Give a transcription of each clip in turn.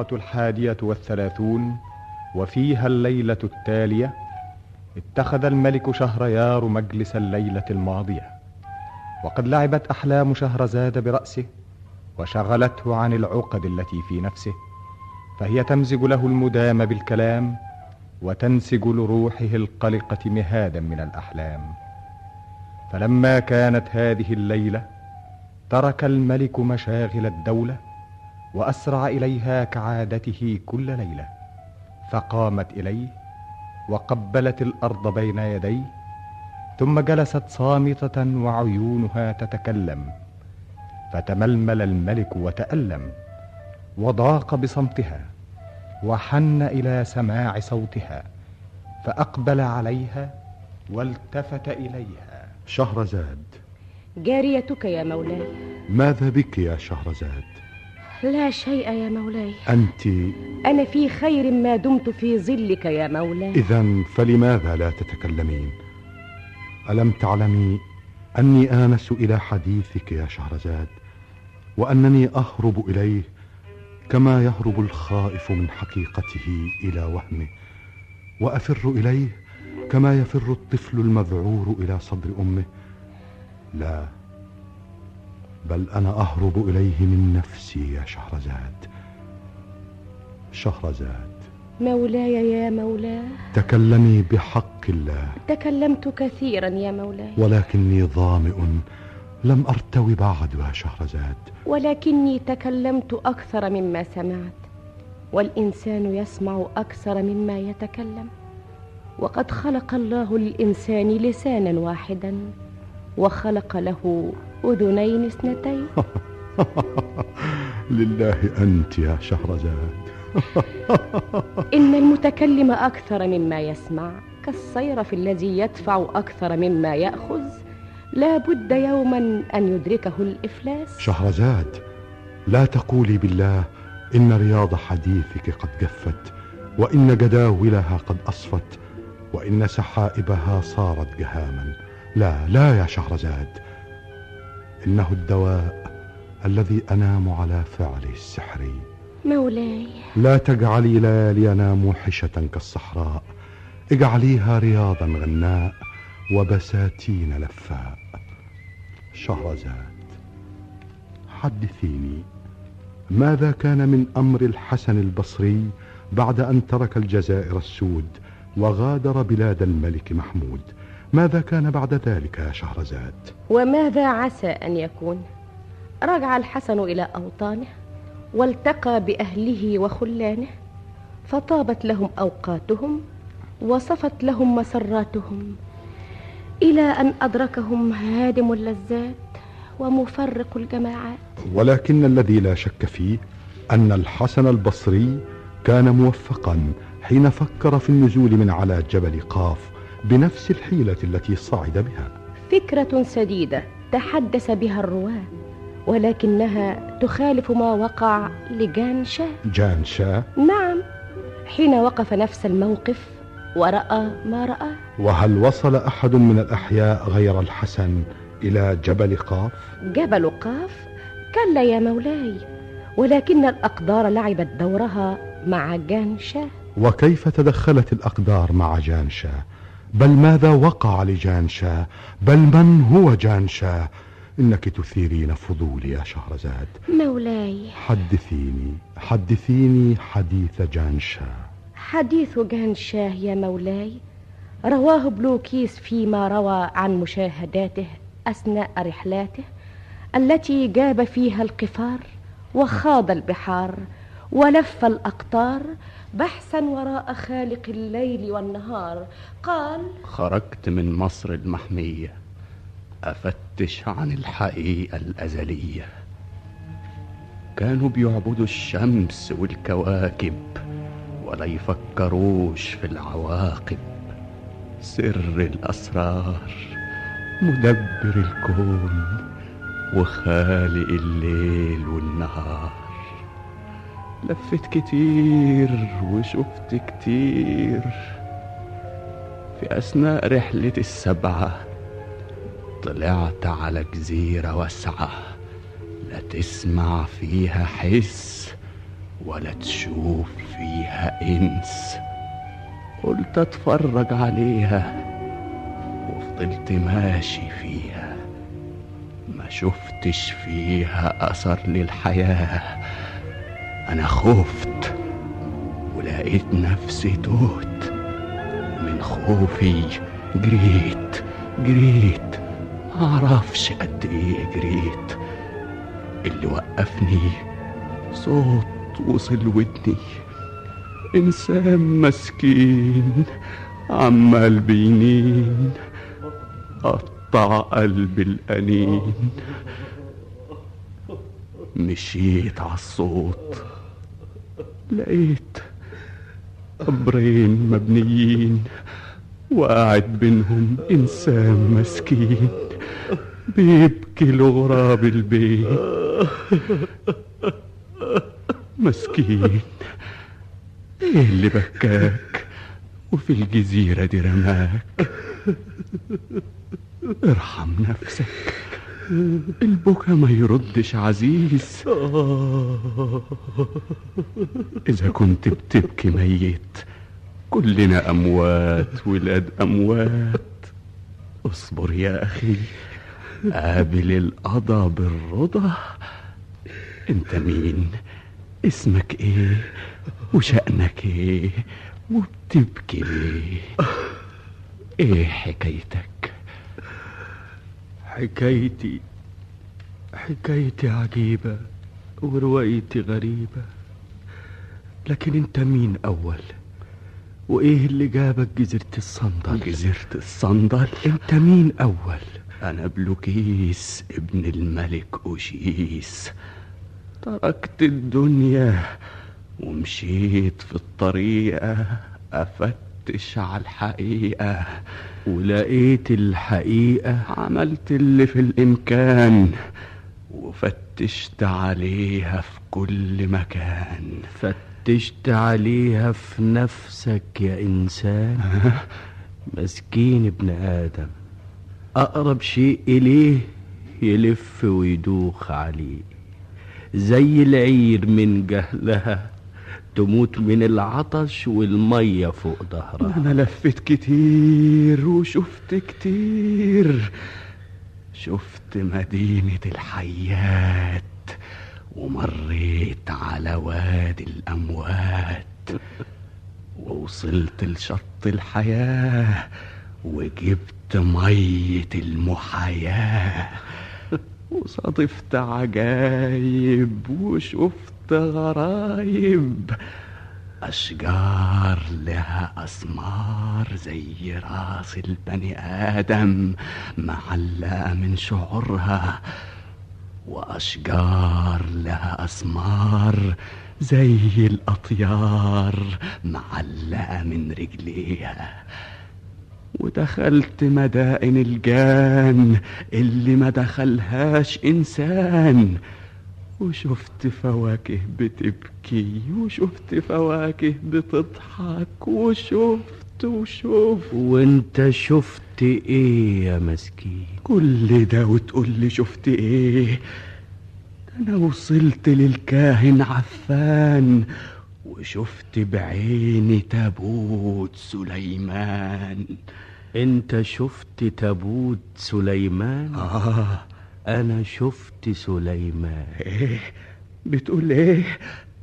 الحلقة الحادية والثلاثون وفيها الليلة التالية اتخذ الملك شهريار مجلس الليلة الماضية. وقد لعبت أحلام شهرزاد برأسه وشغلته عن العقد التي في نفسه فهي تمزج له المدام بالكلام وتنسج لروحه القلقة مهادا من الأحلام. فلما كانت هذه الليلة ترك الملك مشاغل الدولة وأسرع إليها كعادته كل ليلة. فقامت إليه وقبلت الأرض بين يديه ثم جلست صامتة وعيونها تتكلم. فتململ الملك وتألم وضاق بصمتها وحن إلى سماع صوتها فأقبل عليها والتفت إليها. شهرزاد. جاريتك يا مولاي. ماذا بك يا شهرزاد؟ لا شيء يا مولاي. أنت أنا في خير ما دمت في ظلك يا مولاي. إذا فلماذا لا تتكلمين؟ ألم تعلمي أني آنس إلى حديثك يا شهرزاد وأنني أهرب إليه كما يهرب الخائف من حقيقته إلى وهمه وأفر إليه كما يفر الطفل المذعور إلى صدر أمه. لا بل أنا أهرب إليه من نفسي يا شهرزاد. شهرزاد. مولاي يا مولاه تكلمي بحق الله. تكلمت كثيرا يا مولاي. ولكني ظامئ. لم أرتوي بعد يا شهرزاد. ولكني تكلمت أكثر مما سمعت. والإنسان يسمع أكثر مما يتكلم. وقد خلق الله للإنسان لسانا واحدا. وخلق له أذنين اثنتين. لله أنت يا شهرزاد. إن المتكلم أكثر مما يسمع كالصيرف الذي يدفع أكثر مما يأخذ لا بد يوما أن يدركه الإفلاس. شهرزاد لا تقولي بالله إن رياض حديثك قد جفت وإن جداولها قد أصفت وإن سحائبها صارت جهاما. لا لا يا شهرزاد. إنه الدواء الذي أنام على فعله السحري مولاي. لا تجعلي ليالينا موحشة كالصحراء. اجعليها رياضا غناء وبساتين لفاء. شهرزاد حدثيني. ماذا كان من أمر الحسن البصري بعد أن ترك الجزائر السود وغادر بلاد الملك محمود؟ ماذا كان بعد ذلك يا شهرزاد؟ وماذا عسى أن يكون؟ رجع الحسن إلى أوطانه والتقى بأهله وخلانه فطابت لهم أوقاتهم وصفت لهم مسراتهم إلى أن أدركهم هادم اللذات ومفرق الجماعات. ولكن الذي لا شك فيه أن الحسن البصري كان موفقا حين فكر في النزول من على جبل قاف بنفس الحيلة التي صعد بها. فكرة سديدة تحدث بها الرواة ولكنها تخالف ما وقع لجان شاه. جان نعم حين وقف نفس الموقف ورأى ما رأى. وهل وصل أحد من الأحياء غير الحسن إلى جبل قاف؟ جبل قاف؟ كلا يا مولاي ولكن الأقدار لعبت دورها مع جان شاه. وكيف تدخلت الأقدار مع جان شاه؟ بل ماذا وقع لجان شاه بل من هو جان شاه إنك تثيرين فضولي يا شهرزاد. مولاي. حدثيني حدثيني حديث جان شاه حديث جان شاه يا مولاي. رواه بلوكيس فيما روى عن مشاهداته أثناء رحلاته التي جاب فيها القفار وخاض البحار ولف الأقطار بحثا وراء خالق الليل والنهار. قال خرجت من مصر المحمية أفتش عن الحقيقة الأزلية. كانوا بيعبدوا الشمس والكواكب ولا يفكروش في العواقب. سر الأسرار مدبر الكون وخالق الليل والنهار. لفت كتير وشفت كتير. في أثناء رحلة السبعة طلعت على جزيرة واسعة لا تسمع فيها حس ولا تشوف فيها إنس. قلت أتفرج عليها وفضلت ماشي فيها. ما شفتش فيها أثر للحياة. أنا خفت ولقيت نفسي تهت. من خوفي جريت جريت. معرفش قد إيه جريت. اللي وقفني صوت وصل ودني. إنسان مسكين عمال بينين قطع قلب الانين مشيت عالصوت. لقيت قبرين مبنيين وقاعد بينهم إنسان مسكين بيبكي لغراب البيت. مسكين إيه اللي بكاك؟ وفي الجزيرة دي رماك. ارحم نفسك. البكا ما يردش عزيز. إذا كنت بتبكي ميت كلنا أموات ولاد أموات. اصبر يا أخي قابل القضا بالرضا. أنت مين؟ اسمك إيه؟ وشأنك إيه؟ وبتبكي ليه؟ إيه حكايتك؟ حكايتي حكايتي عجيبة وروايتي غريبة. لكن انت مين أول؟ وإيه اللي جابك جزيرة الصندل؟ جزيرة الصندل؟ انت مين أول؟ أنا بلوكيس ابن الملك أوشيس. تركت الدنيا ومشيت في الطريقة أفتش على الحقيقة ولقيت الحقيقة عملت اللي في الإمكان وفتشت عليها في كل مكان. فتشت عليها في نفسك يا إنسان. مسكين ابن آدم. أقرب شيء إليه يلف ويدوخ عليه. زي العير من جهلها. تموت من العطش والمية فوق ظهرها. أنا لفت كتير وشفت كتير. شفت مدينة الحيات ومريت على وادي الأموات. ووصلت لشط الحياة وجبت مية المحياة. وصادفت عجايب وشفت غرايب أشجار لها أسمار زي راس البني آدم معلقة من شعورها. وأشجار لها أسمار زي الأطيار معلقة من رجليها. ودخلت مدائن الجان اللي ما دخلهاش إنسان. وشفت فواكه بتبكي وشفت فواكه بتضحك وشفت وشفت. وانت شفت إيه يا مسكين؟ كل ده وتقول لي شفت إيه؟ أنا وصلت للكاهن عفان وشفت بعيني تابوت سليمان. انت شفت تابوت سليمان؟ آه. أنا شفت سليمان. إيه بتقول إيه؟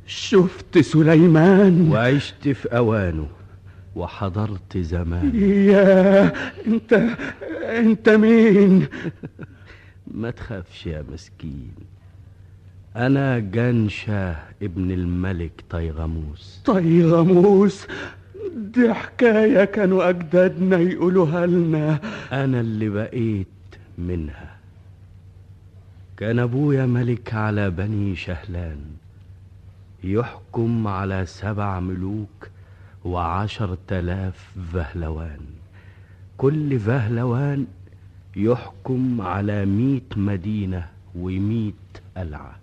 شفت سليمان. وعشت في أوانه وحضرت زمان. يا أنت أنت مين؟ ما تخافش يا مسكين. أنا جنشة ابن الملك طيغموس. طيغموس؟ دي حكاية كانوا أجدادنا يقولوها لنا. أنا اللي بقيت منها. كان أبويا ملك على بني شهلان. يحكم على سبع ملوك وعشر تلاف فهلوان. كل فهلوان يحكم على ميت مدينة وميت قلعة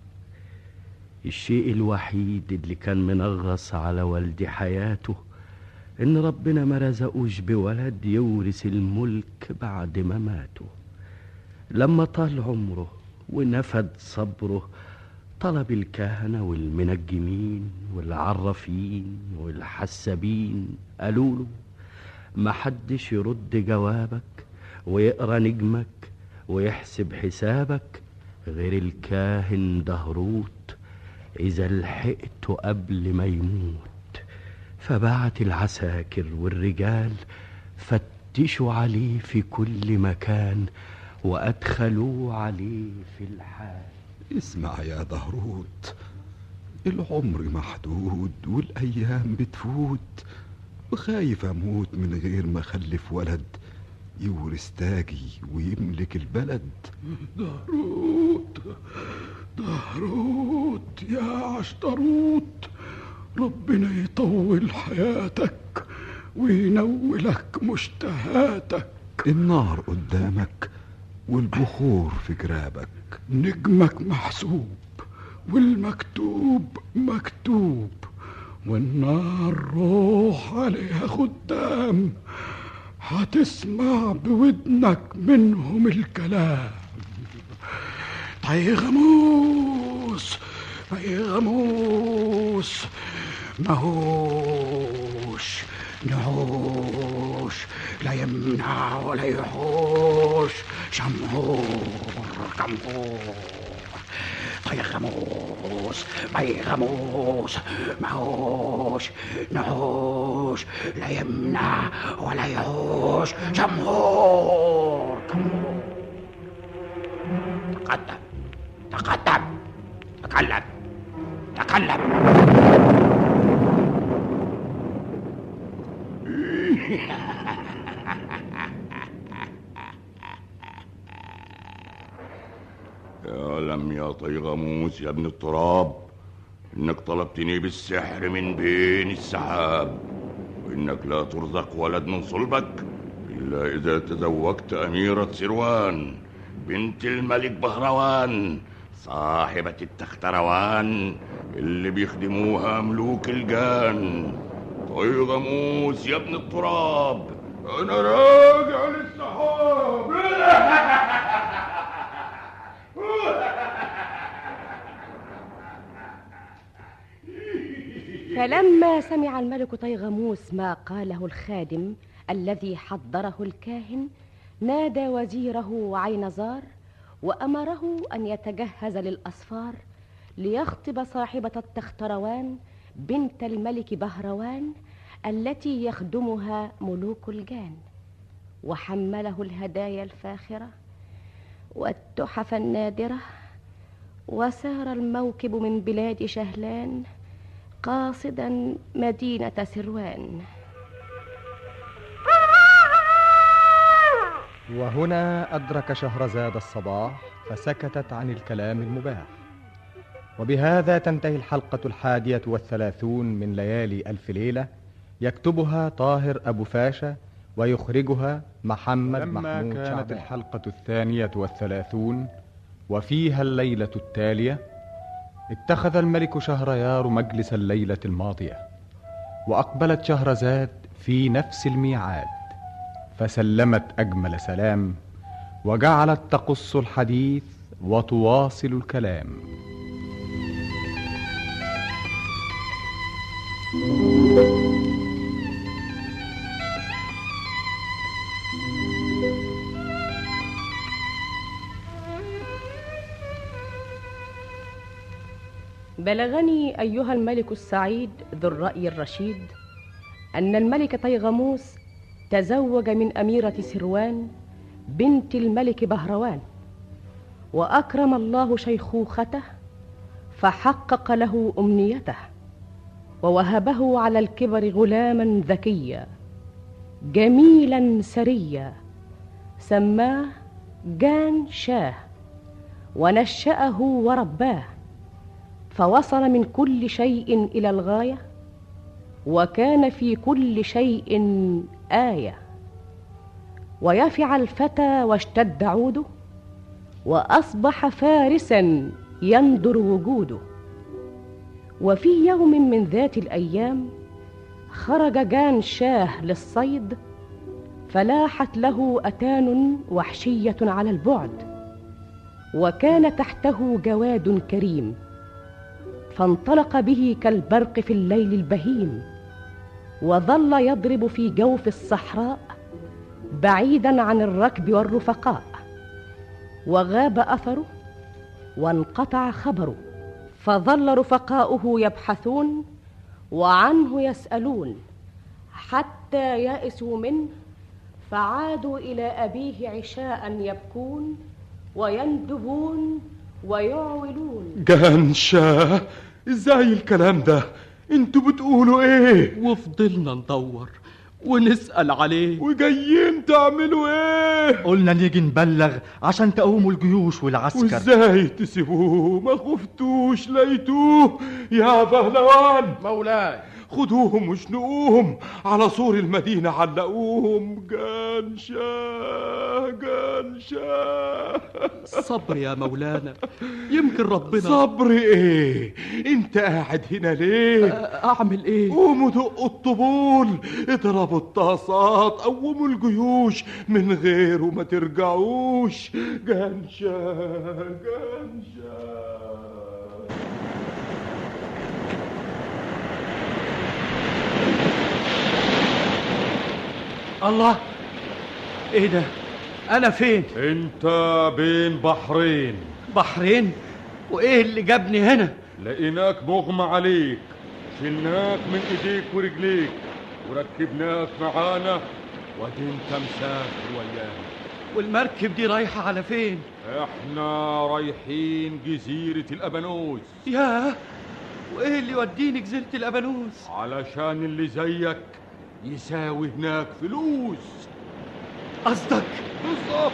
الشيء الوحيد اللي كان منغص على والدي حياته إن ربنا ما رزقوش بولد يورث الملك بعد ما لما طال عمره ونفد صبره طلب الكهنة والمنجمين والعرافين والحسابين. قالوا له محدش يرد جوابك ويقرأ نجمك ويحسب حسابك غير الكاهن دهروت إذا لحقته قبل ما يموت. فبعت العساكر والرجال فتشوا عليه في كل مكان وأدخلوه عليه في الحال. اسمع يا دهروت العمر محدود والأيام بتفوت. وخايف أموت من غير ما أخلف ولد. يورث تاجي ويملك البلد. دهروت دهروت يا عشتروت ربنا يطول حياتك وينولك مشتهاتك. النار قدامك والبخور في جرابك. نجمك محسوب والمكتوب مكتوب والنار روح عليها خدام. هتسمع بودنك منهم الكلام. طيغموس طيغموس مهوش نعوش لا يمنع ولا يحوش. شمهور كمهور طيغموس طيغموس مهوش نعوش لا يمنع ولا يحوش. كمهور تقدم تقدم تكلم تكلم. يعلم يا طيغموس يا ابن التراب إنك طلبتني بالسحر من بين السحاب وإنك لا ترزق ولد من صلبك إلا إذا تزوجت أميرة سروان بنت الملك بهروان صاحبة التختروان اللي بيخدموها ملوك الجان. طيغموس يا ابن التراب أنا راجع للسحاب. فلما سمع الملك طيغموس ما قاله الخادم الذي حضره الكاهن نادى وزيره عينزار وأمره أن يتجهز للأصفار ليخطب صاحبة التختروان بنت الملك بهروان التي يخدمها ملوك الجان. وحمله الهدايا الفاخرة. والتحف النادرة وسار الموكب من بلاد شهلان قاصدا مدينة سروان. وهنا أدرك شهرزاد الصباح فسكتت عن الكلام المباح. وبهذا تنتهي الحلقة الحادية والثلاثون من ليالي ألف ليلة يكتبها طاهر أبو فاشا ويخرجها محمد لما محمود كانت شعبان. الحلقة الثانية والثلاثون وفيها الليلة التالية اتخذ الملك شهريار مجلس الليلة الماضية وأقبلت شهرزاد في نفس الميعاد فسلمت أجمل سلام وجعلت تقص الحديث وتواصل الكلام. بلغني أيها الملك السعيد ذو الرأي الرشيد أن الملك طيغموس تزوج من أميرة سروان بنت الملك بهروان وأكرم الله شيخوخته فحقق له أمنيته ووهبه على الكبر غلاما ذكيا جميلا سريا سماه جان شاه ونشأه ورباه. فوصل من كل شيء إلى الغاية وكان في كل شيء آية. ويفع الفتى واشتد عوده وأصبح فارسا يندر وجوده. وفي يوم من ذات الأيام خرج جان شاه للصيد فلاحت له أتان وحشية على البعد وكان تحته جواد كريم. فانطلق به كالبرق في الليل البهيم وظل يضرب في جوف الصحراء بعيدا عن الركب والرفقاء. وغاب أثره وانقطع خبره فظل رفقاؤه يبحثون وعنه يسألون حتى يئسوا منه فعادوا إلى أبيه عشاء يبكون ويندبون ويعولون. جانشا إزاي الكلام ده؟ أنتوا بتقولوا إيه؟ وفضلنا ندور ونسأل عليه. وجايين تعملوا إيه؟ قلنا نيجي نبلغ عشان تقوموا الجيوش والعسكر. وإزاي تسيبوه؟ ما خفتوش لقيتوه. يا بهلوان! مولاي! خدوهم وشنقوهم على سور المدينة علقوهم. جانشا جانشا صبر يا مولانا يمكن ربنا. صبر إيه؟ أنت قاعد هنا ليه؟ أعمل إيه؟ قوموا دقوا الطبول اضربوا الطاسات قوموا الجيوش من غيره ما ترجعوش. جانشا جانشا الله. إيه ده؟ أنا فين؟ أنت بين بحرين. بحرين؟ وإيه اللي جابني هنا؟ لقيناك مغمى عليك شلناك من إيديك ورجليك وركبناك معانا وادي انت مسافر ويانا. والمركب دي رايحة على فين؟ إحنا رايحين جزيرة الأبانوس. ياه! وإيه اللي يوديني جزيرة الأبانوس؟ علشان اللي زيك يساوي هناك فلوس. قصدك؟ بالظبط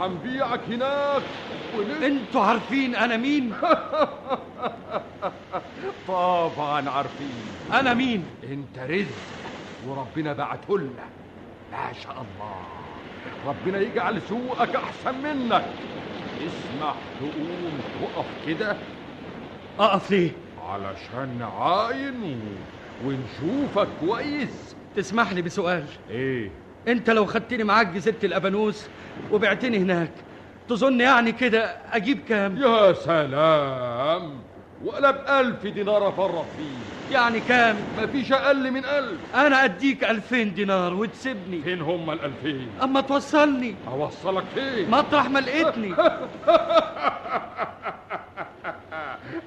هنبيعك هناك. ونت... أنتوا عارفين أنا مين؟ طبعا عارفين. أنا مين؟ أنت رزق وربنا بعته لنا. ما شاء الله. ربنا يجعل سوقك أحسن منك. اسمح تقوم تقف كده. أقف ليه؟ علشان نعاين. ونشوفك كويس. تسمح لي بسؤال. إيه. أنت لو خدتني معاك جزيرة الأبانوس وبعتني هناك تظن يعني كده أجيب كام؟ يا سلام! ولا بألف دينار افرط فيه. يعني كام؟ مفيش أقل من ألف. أنا أديك ألفين دينار وتسيبني. فين هم الألفين؟ أما توصلني. أوصلك فين؟ مطرح ما لقيتني.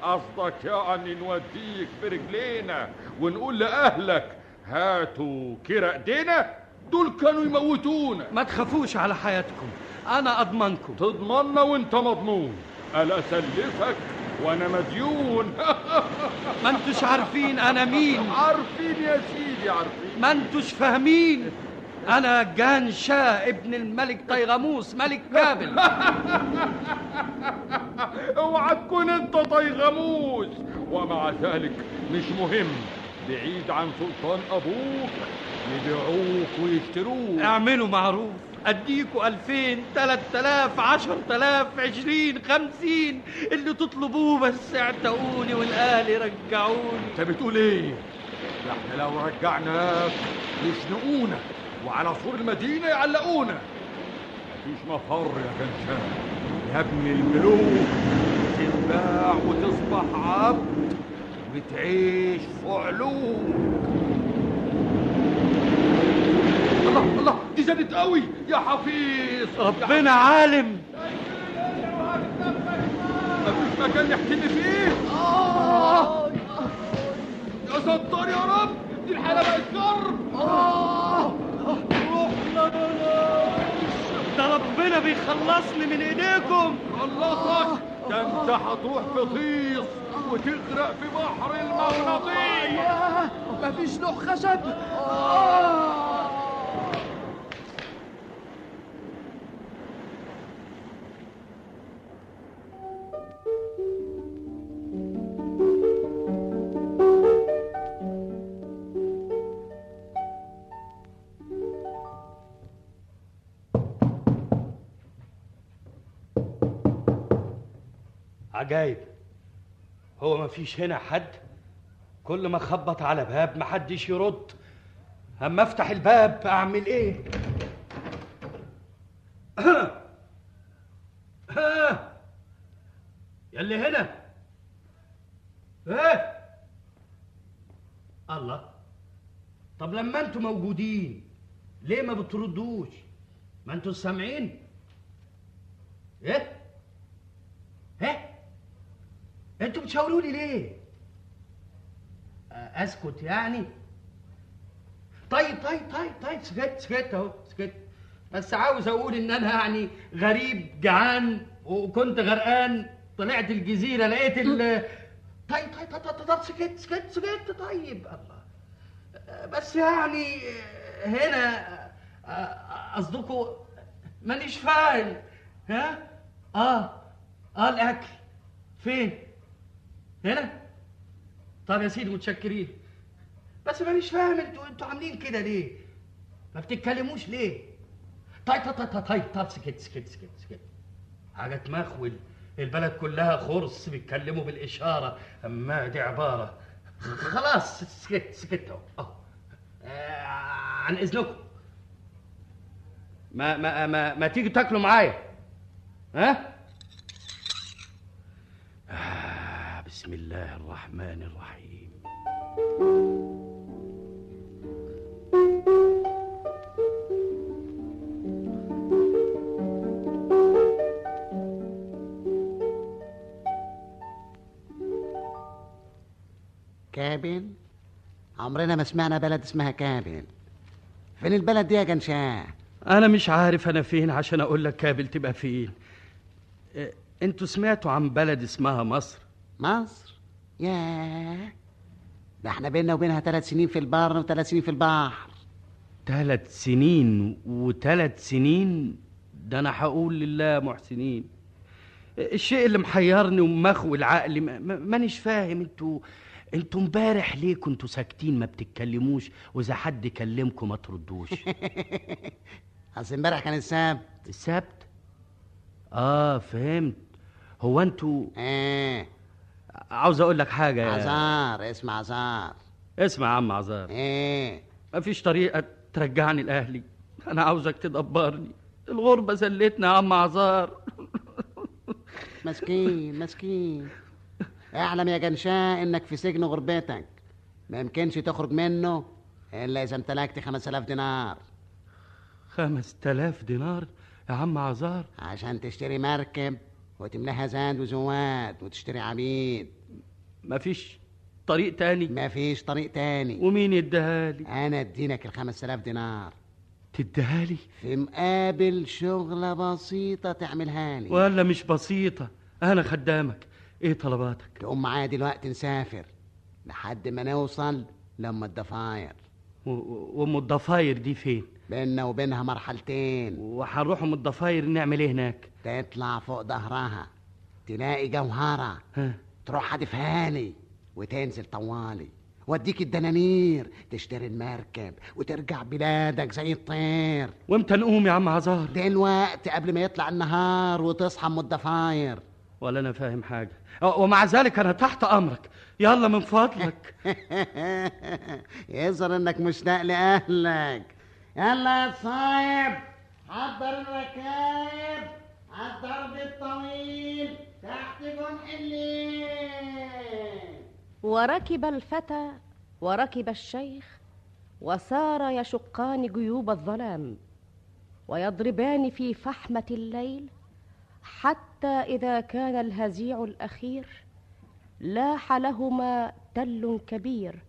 قصدك يعني نوديك برجلينا ونقول لأهلك هاتوا كرا ايدينا دول كانوا يموتونا. ما تخافوش على حياتكم أنا أضمنكم. تضمنا وأنت مضمون. ألا أسلفك؟ وأنا مديون. ما أنتوش عارفين أنا مين. عارفين يا سيدي عارفين. ما أنتوش فاهمين. أنا جان شاه ابن الملك طيغموس ملك بابل اوعى تكون أنت طيغموس. ومع ذلك مش مهم بعيد عن سلطان أبوك. يبيعوك ويشتروك اعملوا معروف. اديكوا ألفين تلات تلاف عشر تلاف عشرين خمسين. اللي تطلبوه بس اعتقوني والاهل يرجعوني. انت بتقول إيه؟ ده إحنا لو رجعناك يشنقونا وعلى سور المدينة يعلقونا مفيش مفر يا جنشان يا ابن الملوك تتباع وتصبح عبد. وتعيش في الله الله دي زادت قوي. يا حفيظ. ربنا عالم. مفيش مكان نحتمي فيه. آه. يا ستار يا رب دي الحالة بقت كرب. آه. روحنا ده ربنا بيخلصني من ايديكم. خلصك. ده انت هتروح في طيس وتغرق في بحر المغناطيس مفيش لوح خشب آه. عجايب. هو ما فيش هنا حد. كل ما اخبط على باب محدش يرد. اما افتح الباب اعمل إيه؟ يا اللي هنا. إيه؟ الله. طب لما أنتوا موجودين ليه ما بتردوش؟ ما أنتوا سامعين إيه إيه أنتوا بتشاوروا لي ليه؟ آه، اسكت يعني. طيب طيب طيب طيب سكت سكت اهو سكت. بس عاوز أقول ان أنا يعني غريب جعان وكنت غرقان طلعت الجزيرة لقيت ال طيب طيب طيب طيب, طيب سكت سكت سكت طيب الله. بس يعني هنا قصدكم مانيش فاهم. ها؟ آه آه الأكل. فين؟ هنا؟ طب يا سيدي متشكرين. بس مانيش فاهم أنتوا أنتوا عاملين كده ليه؟ ما بتتكلموش ليه؟ طيب طيب طيب طيب طيب سكت سكت سكت سكت. حاجة تمخول. البلد كلها خرص بيتكلموا بالإشارة. أما دي عبارة. خلاص سكت سكت أهو. آه، عن إذنكم. ما ما ما ما تيجي تاكلوا معايا. ها آه بسم الله الرحمن الرحيم. كابل عمرنا ما سمعنا بلد اسمها كابل فين البلد دي يا جنشاه أنا مش عارف أنا فين عشان أقول لك كابل تبقى فين. إيه، أنتوا سمعتوا عن بلد اسمها مصر؟ مصر. ياه. ده إحنا بينا وبينها ثلاث سنين في البر وثلاث سنين في البحر. ثلاث سنين وثلاث سنين؟ ده أنا هقول لله محسنين. الشيء اللي محيرني ومخوي العقل ما- ما- مانيش فاهم. أنتوا أنتوا امبارح ليه كنتوا ساكتين ما بتتكلموش؟ وإذا حد كلمكم ما تردوش. أصل امبارح كان السبت. السبت؟ آه فهمت. هو أنتوا إيه عاوز أقول لك حاجة يا عزار اسمع عزار. اسمع يا عم عزار. إيه؟ مفيش طريقة ترجعني لأهلي. أنا عاوزك تدبرني. الغربة زلتنا يا عم عزار. مسكين مسكين. اعلم يا جنشاه إنك في سجن غربتك. ما يمكنش تخرج منه إلا إذا امتلكت خمس آلاف دينار. خمس تلاف دينار؟ يا عم عزار. عشان تشتري مركب. وتملاها زاد وزواد وتشتري عبيد. مفيش طريق تاني؟ مفيش طريق تاني. ومين يديها لي؟ أنا ادينك الخمس آلاف دينار. تديها لي؟ في مقابل شغلة بسيطة تعملها لي. ولا مش بسيطة أنا خدامك. إيه طلباتك؟ تقوم معايا دلوقتي نسافر لحد ما نوصل لأم الضفاير. وأم الضفاير دي فين؟ بيننا وبينها مرحلتين. وهنروح ام الضفاير نعمل إيه هناك؟ تطلع فوق ظهرها تلاقي جوهرة ها. تروح حدفها لي وتنزل طوالي. واديك الدنانير تشتري المركب وترجع بلادك زي الطير. وامتى نقوم يا عم عزار؟ دلوقتي قبل ما يطلع النهار وتصحى ام الضفاير. ولا أنا فاهم حاجة. ومع ذلك أنا تحت أمرك. يلا من فضلك. يظهر إنك مشتاق لأهلك. يلا يا صايب حضر الركايب على الضرب الطويل تحت جنح الليل. وركب الفتى وركب الشيخ وسار يشقان جيوب الظلام ويضربان في فحمة الليل حتى إذا كان الهزيع الأخير لاح لهما تل كبير.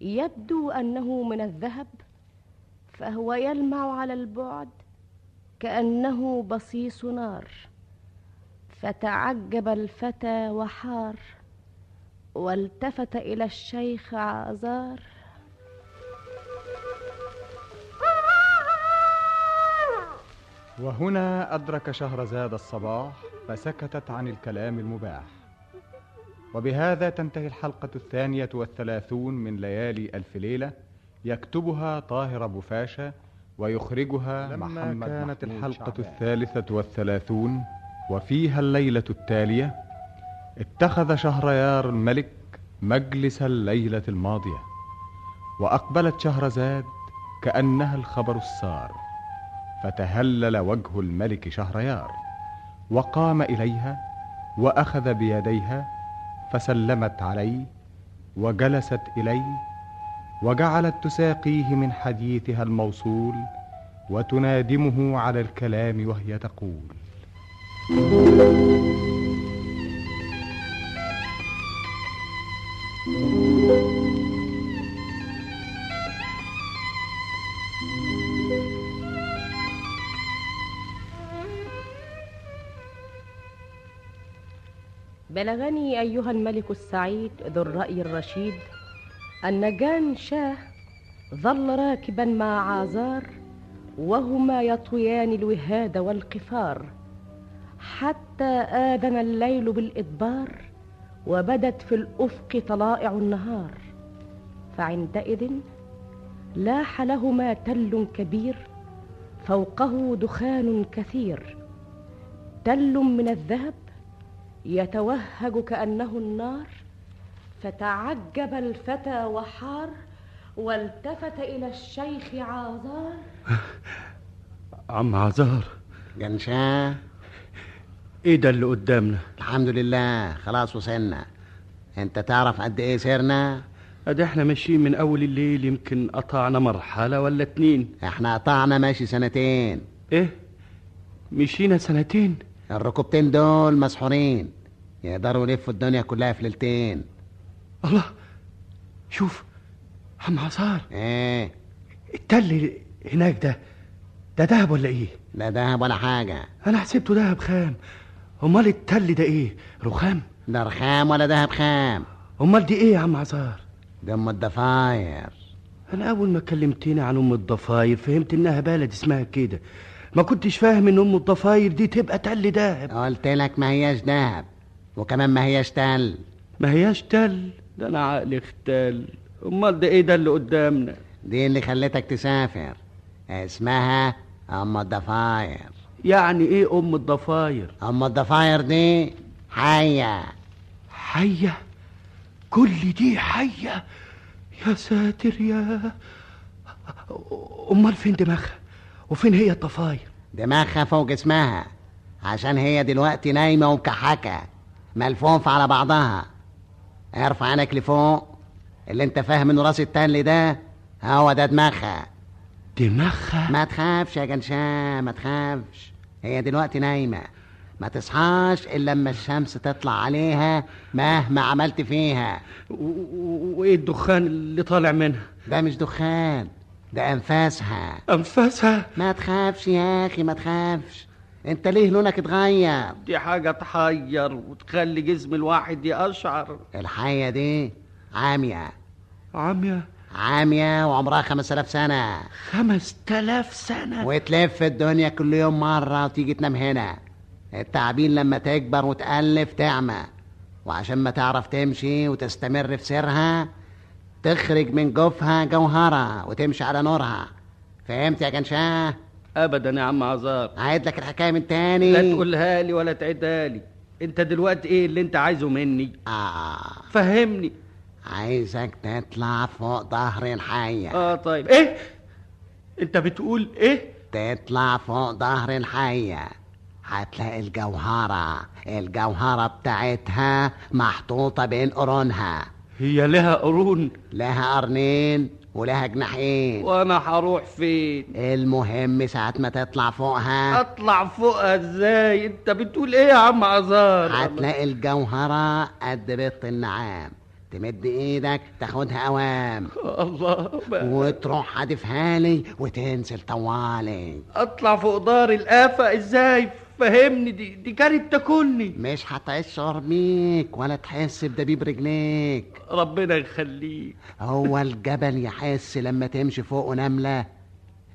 يبدو أنه من الذهب فهو يلمع على البعد كأنه بصيص نار فتعجب الفتى وحار والتفت إلى الشيخ عازار. وهنا أدرك شهرزاد الصباح فسكتت عن الكلام المباح. وبهذا تنتهي الحلقة الثانية والثلاثون من ليالي ألف ليلة. يكتبها طاهر أبو فاشا ويخرجها لما محمد كانت الحلقة شعبان. الثالثة والثلاثون وفيها الليلة التالية اتخذ شهريار الملك مجلس الليلة الماضية وأقبلت شهرزاد كأنها الخبر السار فتهلل وجه الملك شهريار وقام إليها وأخذ بيديها فسلمت عليه وجلست إليه وجعلت تساقيه من حديثها الموصول وتنادمه على الكلام وهي تقول. بلغني أيها الملك السعيد ذو الرأي الرشيد أن جان شاه ظل راكبا مع عازار وهما يطويان الوهاد والقفار. حتى آذن الليل بالإدبار وبدت في الأفق طلائع النهار. فعندئذ لاح لهما تل كبير فوقه دخان كثير. تل من الذهب يتوهج كأنه النار فتعجب الفتى وحار والتفت إلى الشيخ عازار. عم عزار جنشاه إيه ده اللي قدامنا؟ الحمد لله خلاص وصلنا. أنت تعرف قد إيه سيرنا؟ ادي إحنا ماشيين من أول الليل يمكن قطعنا مرحلة ولا اتنين. إحنا قطعنا ماشي سنتين. إيه؟ مشينا سنتين؟ الركوبتين دول مسحورين. يقدروا يلفوا الدنيا كلها في ليلتين. الله. شوف عم عصار. إيه. التل هناك ده ده دهب ولا إيه؟ لا دهب ولا حاجة. أنا حسبته دهب خام. أمال التل ده إيه؟ رخام؟ لا رخام ولا دهب خام؟ أمال دي إيه يا عم عصار؟ ده أم الضفاير. أنا أول ما كلمتني عن أم الضفاير فهمت إنها بلد اسمها كده. ما كنتش فاهم إن أم الضفاير دي تبقى تل دهب قلت لك ما هياش دهب وكمان ما هياش تل. ما هياش تل. ده أنا عقلي اختل. أمال ده إيه ده اللي قدامنا؟ دي اللي خلتك تسافر. اسمها أم الضفاير. يعني إيه أم الضفاير؟ أم الضفاير دي حية. حية؟ كل دي حية؟ يا ساتر يا أمال فين دماغها؟ وفين هي الضفاير؟ دماغها فوق جسمها عشان هي دلوقتي نايمة ومكحكة. ملفوفة على بعضها. ارفع عينك لفوق. اللي انت فاهم انه راس التل ده هو ده دماغها. دماغها؟ ما تخافش يا جنشان ما تخافش. هي دلوقتي نايمة. ما تصحاش إلا لما الشمس تطلع عليها مهما عملت فيها. وإيه الدخان اللي طالع منها؟ ده مش دخان ده أنفاسها. أنفاسها؟ ما تخافش يا أخي ما تخافش. انت ليه لونك اتغير؟ دي حاجة تحير وتخلي جسم الواحد يقشعر. الحية دي عامية. عامية؟ عامية وعمرها خمس آلاف سنة. خمس تلاف سنة؟ وتلف الدنيا كل يوم مرة وتيجي تنام هنا. التعابين لما تكبر وتألف تعمى. وعشان ما تعرف تمشي وتستمر في سيرها تخرج من جوفها جوهرة وتمشي على نورها. فهمت يا جنشاه؟ ابدا يا عم عزار. عيد لك الحكاية من تاني. لا تقولها لي ولا تعيدها لي. أنت دلوقتي إيه اللي أنت عايزه مني؟ آه. فهمني. عايزك تطلع فوق ظهر الحية. آه طيب. إيه؟ أنت بتقول إيه؟ تطلع فوق ظهر الحية. هتلاقي الجوهرة. الجوهرة بتاعتها محطوطة بين قرونها. هي لها قرون. لها قرنين. ولها جناحين وأنا هروح فين؟ المهم ساعة ما تطلع فوقها اطلع فوقها إزاي؟ انت بتقول إيه يا عم عزار هتلاقي الجوهرة قد بيض النعام. تمد إيدك تاخدها اوام. الله. وتروح حادفها لي وتنزل طوالي. اطلع فوق دار الآفة إزاي؟ فهمني دي دي كانت تاكلني. مش هتشعر بيك ولا تحس بدبيب رجليك. ربنا يخليك. هو الجبل يحس لما تمشي فوقه نملة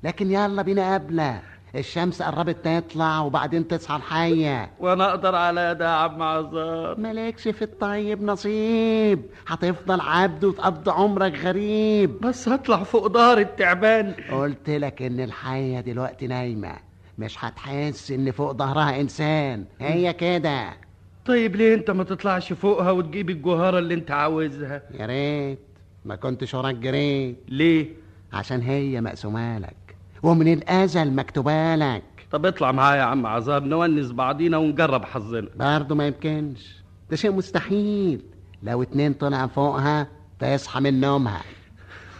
لكن يلا بينا قبلة الشمس قربت تطلع وبعدين تصحى الحية. وأنا أقدر على ده يا عم عزار؟ مالكش في الطيب نصيب. هتفضل عبد وتقضي عمرك غريب. بس هطلع فوق دار التعبان. قلت لك إن الحية دلوقتي نايمة. مش هتحس إن فوق ظهرها إنسان. هي كده. طيب ليه أنت ما تطلعش فوقها وتجيب الجوهرة اللي أنت عاوزها؟ يا ريت. ما كنتش وراك جريت. ليه؟ عشان هي مقسومة لك ومن الأزل مكتوبة لك. طب اطلع معايا يا عم عذاب نونس بعضينا ونجرب حظنا. برضه ما يمكنش. ده شيء مستحيل. لو اتنين طلع فوقها تصحى من نومها.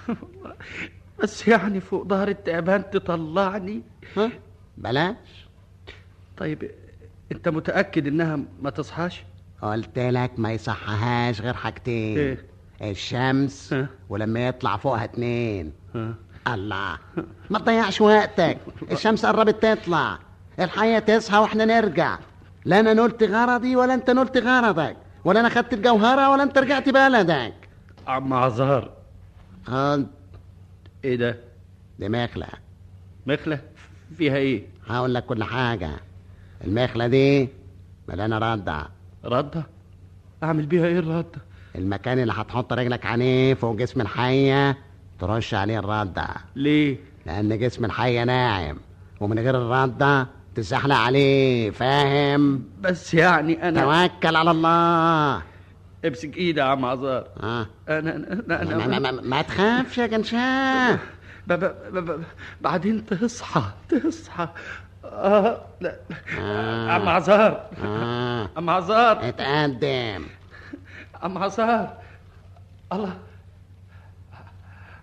بس يعني فوق ظهر التعبان تطلعني. ها؟ بلاش. طيب انت متأكد انها ما تصحاش؟ قلت لك ما يصحهاش غير حاجتين. إيه؟ الشمس ها؟ ولما يطلع فوقها اتنين. ها. الله. ما تضيعش وقتك. الشمس قربت تطلع. الحياة تصحى وإحنا نرجع. لا أنا نلت غرضي ولا أنت نلت غرضك. ولا أنا خدت الجوهرة ولا أنت رجعت بلدك. عم عزار خد إيه ده؟ دي مخلة. مخلة؟ فيها إيه؟ هقول لك كل حاجة. المخلة دي مليانة ردع ردة أعمل بيها إيه الردة المكان اللي هتحط رجلك عليه فوق جسم الحية ترش عليه الردع ليه؟ لأن جسم الحية ناعم ومن غير الردة تزحلق عليه فاهم؟ بس يعني أنا توكل على الله. امسك إيدي يا عم عزار. آه. أنا أنا ما, أنا, ما, أنا ما, ما تخافش يا جنشاه بعدين تصحى تصحى. آه لا آه. عم عزار. آه. عم عزار. اتقدم. عم عزار. الله.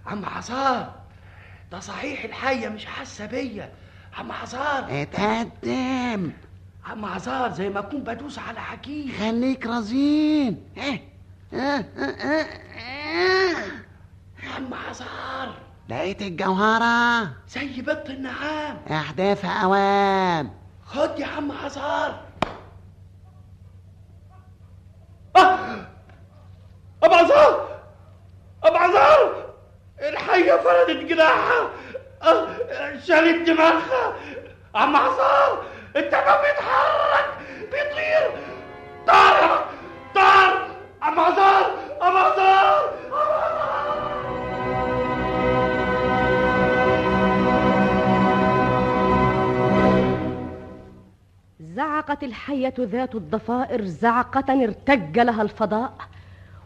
عم عزار. ده صحيح الحية مش حاسة بيا. عم عزار. اتقدم. عم عزار زي ما أكون بدوس على حكيم. خليك رزين. آه آه آه آه. عم عزار. لقيت الجوهرة. زي بط النعام. احداثها أوام. خد يا عم عزار آه! أبو عزار أبو عزار الحية فردت جناحها. آه، شالت دماغها. عم عزار التمام بيتحرك. بيطير. طار! طار! عم عزار ابو عزار زعقت الحية ذات الضفائر زعقة ارتج لها الفضاء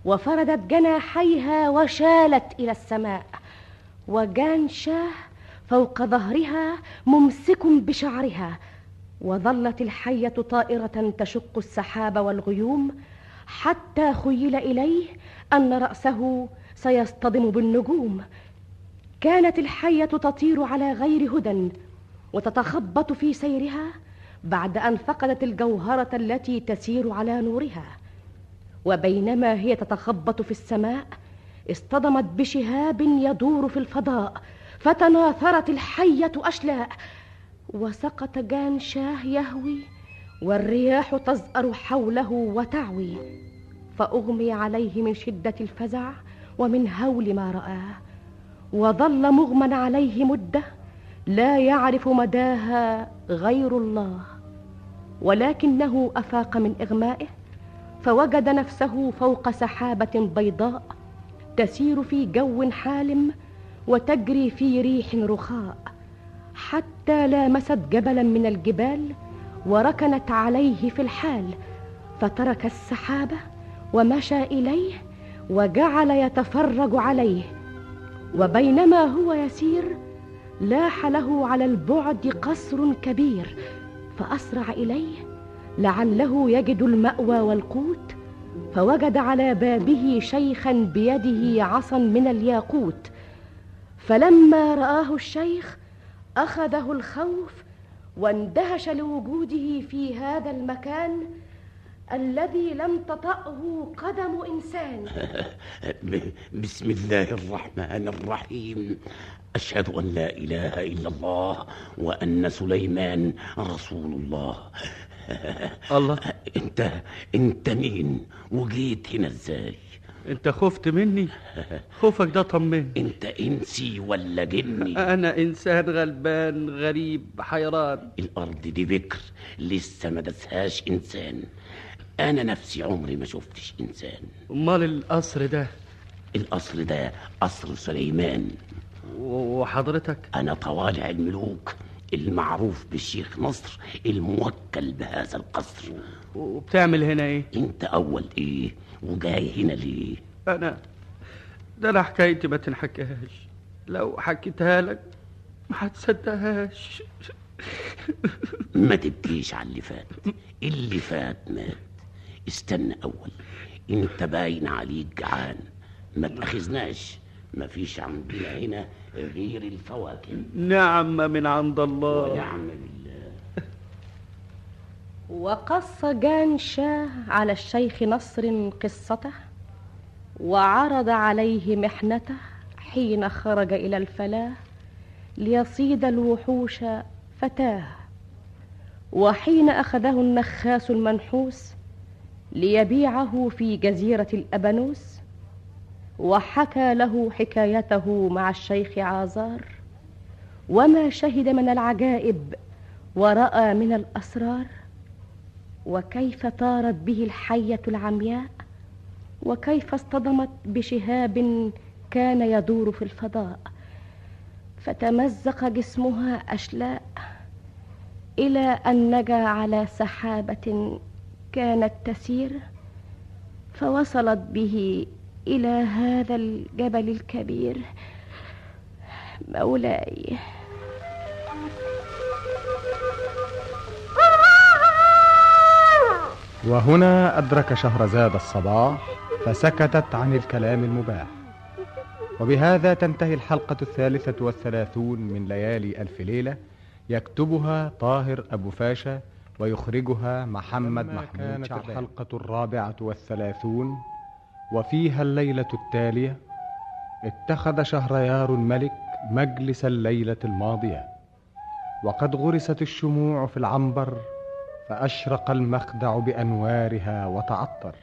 وفردت جناحيها وشالت إلى السماء وجان شاه فوق ظهرها ممسك بشعرها وظلت الحية طائرة تشق السحاب والغيوم حتى خيل إليه أن رأسه سيصطدم بالنجوم. كانت الحية تطير على غير هدى وتتخبط في سيرها بعد أن فقدت الجوهرة التي تسير على نورها. وبينما هي تتخبط في السماء اصطدمت بشهاب يدور في الفضاء فتناثرت الحية أشلاء. وسقط جان شاه يهوي والرياح تزأر حوله وتعوي. فأغمي عليه من شدة الفزع ومن هول ما رآه وظل مغمى عليه مدة لا يعرف مداها غير الله. ولكنه أفاق من إغمائه فوجد نفسه فوق سحابة بيضاء تسير في جو حالم وتجري في ريح رخاء حتى لامست جبلا من الجبال وركنت عليه في الحال فترك السحابة ومشى إليه وجعل يتفرج عليه وبينما هو يسير لاح له على البعد قصر كبير فأسرع إليه لعله يجد المأوى والقوت فوجد على بابه شيخا بيده عصا من الياقوت. فلما رآه الشيخ أخذه الخوف واندهش لوجوده في هذا المكان الذي لم تطأه قدم إنسان. بسم الله الرحمن الرحيم. أشهد أن لا إله إلا الله وأن سليمان رسول الله. الله. أنت أنت مين؟ وجيت هنا إزاي؟ أنت خفت مني؟ خوفك ده طمني. أنت إنسي ولا جني؟ أنا إنسان غلبان غريب حيران. الأرض دي بكر لسه ما دسهاش إنسان. أنا نفسي عمري ما شفتش إنسان. أمال القصر ده؟ القصر ده قصر سليمان. وحضرتك؟ أنا طوالع الملوك المعروف بالشيخ نصر الموكل بهذا القصر. وبتعمل هنا إيه؟ أنت أول إيه؟ وجاي هنا ليه؟ أنا ده أنا حكايتي ما تنحكاش لو حكيتها لك ما هتصدقهاش. ما تبكيش على اللي فات. اللي فات مات استنى أول. انت باين عليك جعان. ما تأخذناش. ما فيش عندنا هنا غير الفواكه. نعمة من عند الله. ونعم بالله. وقص جان شاه على الشيخ نصر قصته وعرض عليه محنته حين خرج إلى الفلاه ليصيد الوحوش فتاه. وحين أخذه النخاس المنحوس ليبيعه في جزيرة الأبانوس وحكى له حكايته مع الشيخ عازار وما شهد من العجائب ورأى من الأسرار وكيف طارت به الحية العمياء وكيف اصطدمت بشهاب كان يدور في الفضاء. فتمزق جسمها أشلاء إلى أن نجا على سحابة كانت تسير فوصلت به إلى هذا الجبل الكبير. مولاي. وهنا أدرك شهرزاد الصباح فسكتت عن الكلام المباح. وبهذا تنتهي الحلقة الثالثة والثلاثون من ليالي ألف ليلة يكتبها طاهر أبو فاشا ويخرجها محمد محمود كانت شعبان. الحلقة الرابعة والثلاثون وفيها الليلة التالية اتخذ شهريار الملك مجلس الليلة الماضية. وقد غرست الشموع في العنبر فأشرق المخدع بأنوارها وتعطر.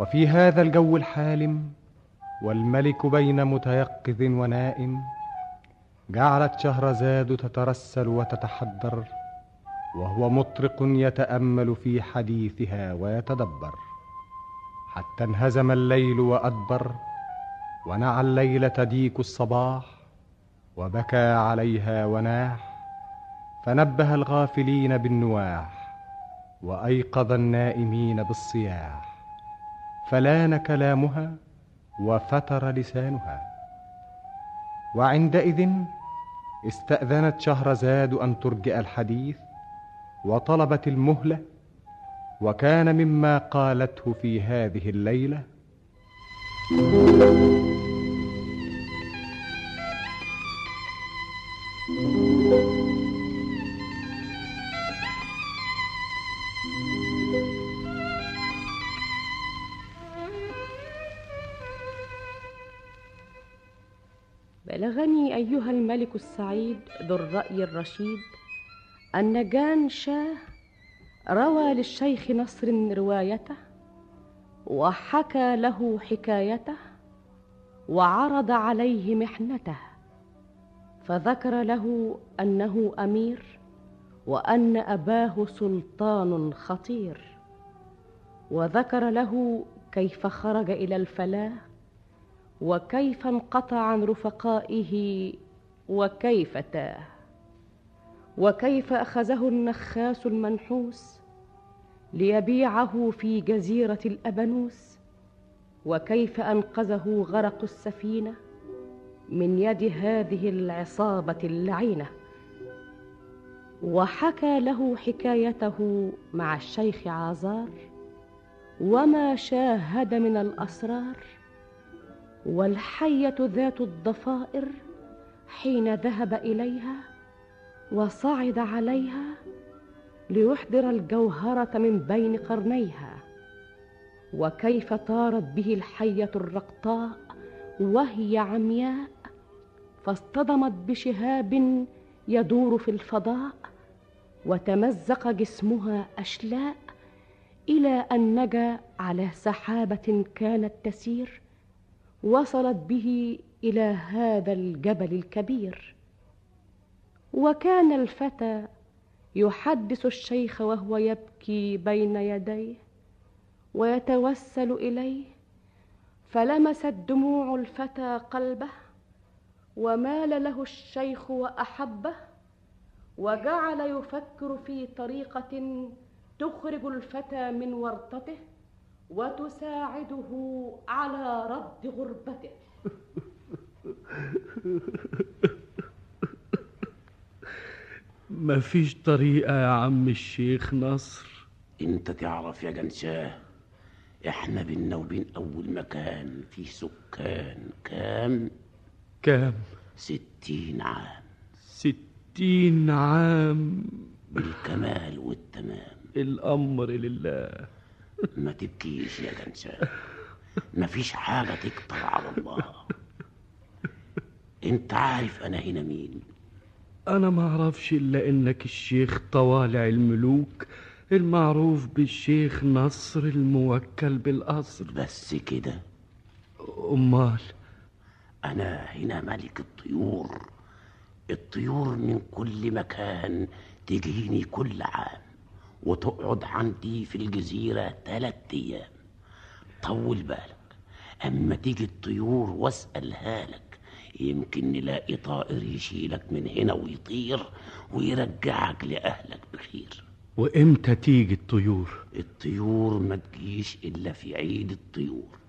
وفي هذا الجو الحالم والملك بين متيقظ ونائم جعلت شهرزاد تترسل وتتحدر. وهو مطرق يتأمل في حديثها ويتدبر. حتى انهزم الليل وأدبر ونعى الليلة ديك الصباح وبكى عليها وناح. فنبه الغافلين بالنواح وأيقظ النائمين بالصياح. فلان كلامها وفتر لسانها. وعندئذ استأذنت شهرزاد أن ترجئ الحديث وطلبت المهلة وكان مما قالته في هذه الليلة بلغني أيها الملك السعيد ذو الرأي الرشيد أن جان شاه روى للشيخ نصر روايته وحكى له حكايته وعرض عليه محنته فذكر له أنه أمير وأن أباه سلطان خطير وذكر له كيف خرج إلى الفلاة وكيف انقطع عن رفقائه وكيف تاه. وكيف أخذه النخاس المنحوس ليبيعه في جزيرة الابانوس وكيف أنقذه غرق السفينة من يد هذه العصابة اللعينة؟ وحكى له حكايته مع الشيخ عازار وما شاهد من الأسرار والحية ذات الضفائر حين ذهب إليها وصعد عليها ليحضر الجوهرة من بين قرنيها. وكيف طارت به الحية الرقطاء وهي عمياء فاصطدمت بشهاب يدور في الفضاء وتمزق جسمها أشلاء إلى أن نجا على سحابة كانت تسير وصلت به إلى هذا الجبل الكبير. وكان الفتى يحدث الشيخ وهو يبكي بين يديه ويتوسل إليه فلمست دموع الفتى قلبه ومال له الشيخ وأحبه وجعل يفكر في طريقة تخرج الفتى من ورطته وتساعده على رد غربته. مفيش طريقة يا عم الشيخ نصر. انت تعرف يا جنشاه إحنا بينا وبين أول مكان في سكان كام؟ كام؟ ستين عام. ستين عام. بالكمال والتمام. الأمر لله. ما تبكيش يا جنسان مفيش حاجة تكتر على الله. انت عارف أنا هنا مين. أنا ما أعرفش إلا إنك الشيخ طوالع الملوك المعروف بالشيخ نصر الموكل بالقصر بس كده. أمال؟ أنا هنا ملك الطيور. الطيور من كل مكان تجيني كل عام وتقعد عندي في الجزيرة تلات أيام. طول بالك أما تيجي الطيور واسألها لك يمكن نلاقي طائر يشيلك من هنا ويطير ويرجعك لأهلك بخير. وإمتى تيجي الطيور؟ الطيور ما تجيش إلا في عيد الطيور.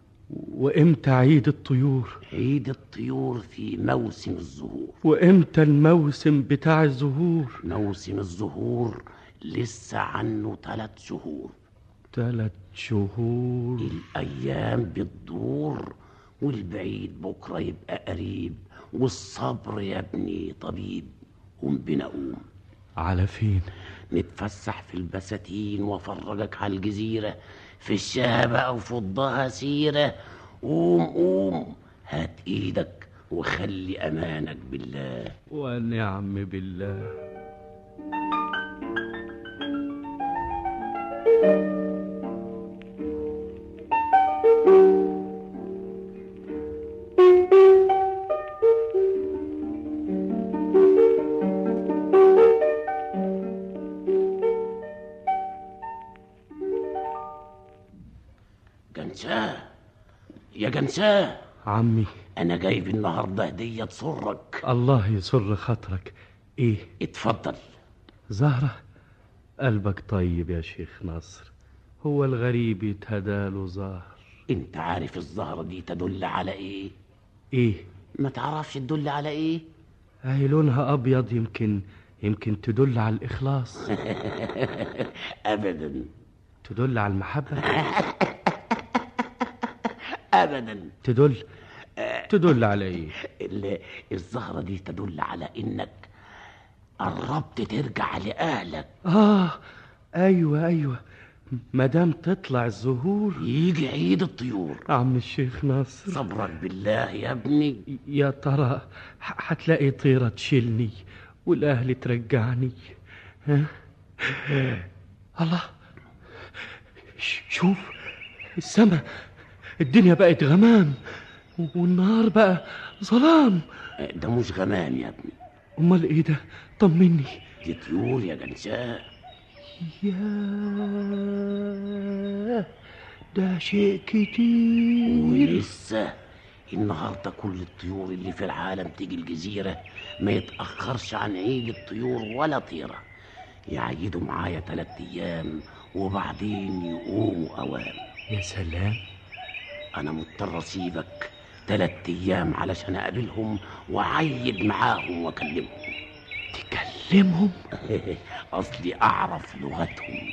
وإمتى عيد الطيور؟ عيد الطيور في موسم الزهور. وإمتى الموسم بتاع الزهور؟ موسم الزهور لسه عنه ثلاث شهور. ثلاث شهور. الأيام بتدور والبعيد بكرة يبقى قريب والصبر يا ابني طبيب. قوم بنا قوم. على فين؟ نتفسح في البساتين وأفرجك على الجزيرة في الشهبة أو فضها سيرة. قوم قوم. هات إيدك وخلي أمانك بالله. ونعم بالله. جنساه يا جنساه عمي. أنا جايب النهاردة هدية تسرك. الله يسر خاطرك. إيه؟ اتفضل. زهرة؟ قلبك طيب يا شيخ نصر هو الغريب يتهداله زهر. أنت عارف الزهرة دي تدل على إيه؟ إيه؟ ما تعرفش تدل على إيه؟ هي لونها أبيض يمكن يمكن تدل على الإخلاص. ابدا. تدل على المحبة. ابدا. تدل؟ تدل على إيه؟ ال- الزهرة دي تدل على إنك قربت ترجع لأهلك. آه أيوه أيوه. مادام تطلع الزهور. يجي عيد الطيور. عم الشيخ ناصر. صبرك بالله يا ابني. يا ترى ح- هتلاقي طيرة تشيلني والأهل ترجعني. ها؟ الله شوف السماء الدنيا بقت غمام والنهار بقى ظلام. ده مش غمام يا ابني. أمال إيه ده؟ طمني. دي طيور يا جنساء. يا ده شيء كتير. ولسه النهارده كل الطيور اللي في العالم تيجي الجزيرة ما يتأخرش عن عيد الطيور ولا طيرة. يعيدوا معايا تلات أيام وبعدين يقوموا أوام. يا سلام. أنا مضطر أسيبك تلات أيام علشان أقابلهم وأعيد معاهم وأكلمهم. تكلمهم؟ أصلي أعرف لغتهم.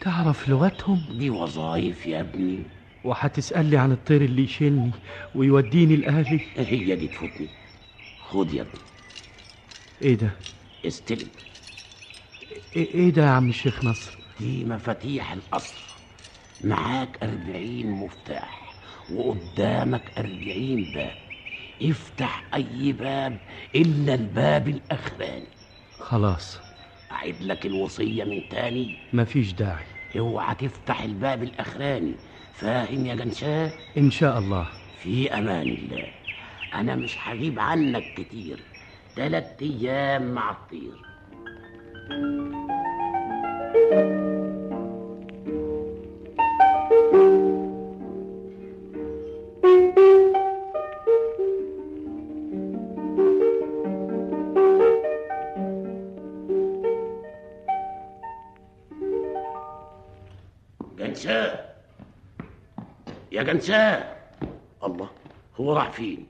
تعرف لغتهم؟ دي وظايف يا ابني. وهتسألي عن الطير اللي يشيلني ويوديني لأهلي. هي دي تفوتني. خد يا ابني. إيه ده؟ استلم. إيه إيه ده يا عم الشيخ نصر؟ دي مفاتيح القصر. معاك أربعين مفتاح. وقدامك أربعين باب. افتح أي باب إلا الباب الأخراني خلاص. أعيد لك الوصية من تاني. مفيش داعي. اوعى تفتح الباب الأخراني فاهم يا جنشاه إن شاء الله. في أمان الله. أنا مش هغيب عنك كتير. تلات أيام مع الطير. جنساه يا جنساه الله. هو راح فين؟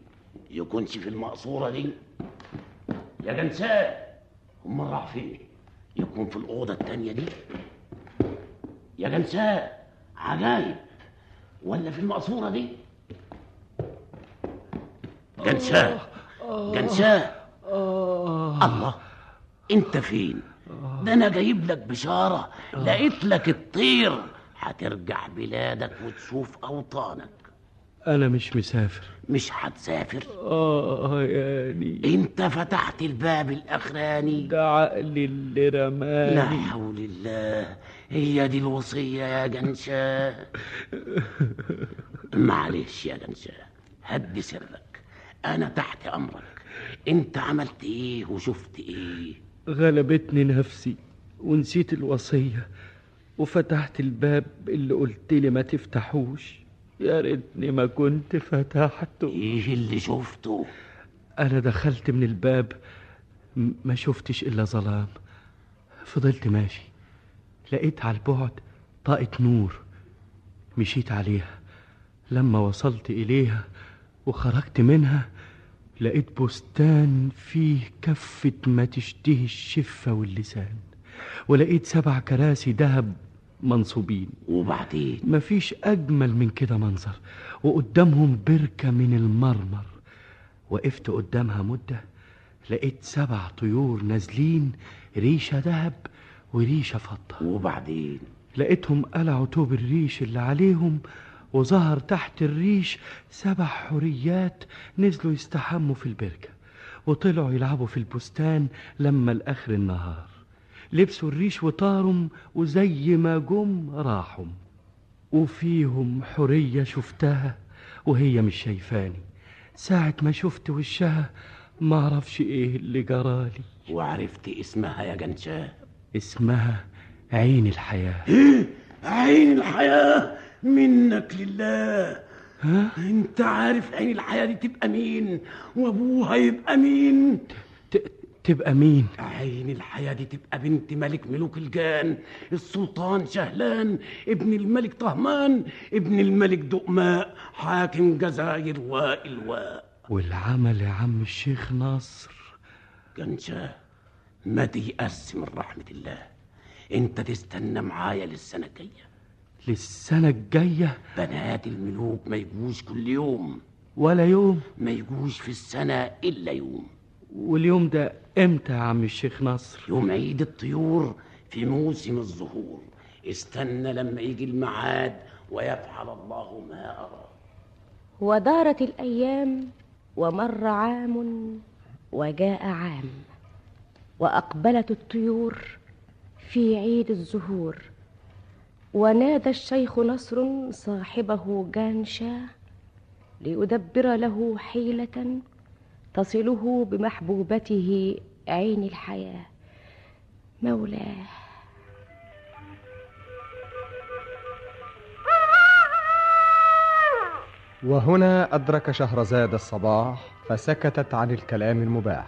يكونش في المقصورة دي. يا جنساه هم راح فين؟ يكون في الأوضة التانية دي. يا جنساه عجايب ولا في المقصورة دي؟ جنشاه جنشاه الله انت فين؟ ده أنا جايب لك بشارة. لقيت لك الطير. هترجع بلادك وتشوف أوطانك. أنا مش مسافر. مش هتسافر. آه يعني. انت فتحت الباب الأخراني. ده عقلي اللي رماني. لا حول الله. هي دي الوصية يا جنشاه معلش يا جنشاه هدي سرك. أنا تحت أمرك. أنت عملت إيه وشفت إيه؟ غلبتني نفسي ونسيت الوصية وفتحت الباب اللي قلت لي ما تفتحوش. يا ريتني ما كنت فتحته. إيه اللي شفته؟ أنا دخلت من الباب ما شفتش إلا ظلام. فضلت ماشي. لقيت على البعد طاقة نور مشيت عليها. لما وصلت إليها وخرجت منها لقيت بستان فيه كفة ما تشتهي الشفة واللسان ولقيت سبع كراسي ذهب منصوبين. وبعدين؟ مفيش أجمل من كده منظر وقدامهم بركة من المرمر. وقفت قدامها مدة لقيت سبع طيور نازلين ريشة ذهب وريشة فضة. وبعدين؟ لقيتهم قلعوا توب الريش اللي عليهم وظهر تحت الريش سبع حريات نزلوا يستحموا في البركة وطلعوا يلعبوا في البستان لما الآخر النهار. لبسوا الريش وطارم وزي ما جم راحوا. وفيهم حرية شفتها وهي مش شايفاني. ساعة ما شفت وشها معرفش إيه اللي جرالي وعرفت اسمها يا جنشاه اسمها عين الحياة. عين الحياة؟ منك لله. ها؟ انت عارف عين الحياة دي تبقى مين؟ وأبوها يبقى مين؟ تبقى مين؟ عين الحياة دي تبقى بنت ملك ملوك الجان. السلطان شهلان ابن الملك طهمان ابن الملك دؤماء حاكم جزائر وإلواء. والعمل يا عم الشيخ ناصر. جنشاه ما تيأس من رحمة الله. انت تستنى معايا للسنة الجاية. للسنة الجاية. بنات الملوك ما يجوش كل يوم. ولا يوم. ما يجوش في السنة إلا يوم. واليوم ده إمتى يا عم الشيخ ناصر؟ يوم عيد الطيور في موسم الزهور. استنى لما يجي الميعاد ويفعل الله ما أراد ودارت الأيام ومر عام وجاء عام. وأقبلت الطيور في عيد الزهور. ونادى الشيخ نصر صاحبه جانشا ليدبر له حيلة تصله بمحبوبته عين الحياة. مولاه. وهنا أدرك شهرزاد الصباح فسكتت عن الكلام المباح.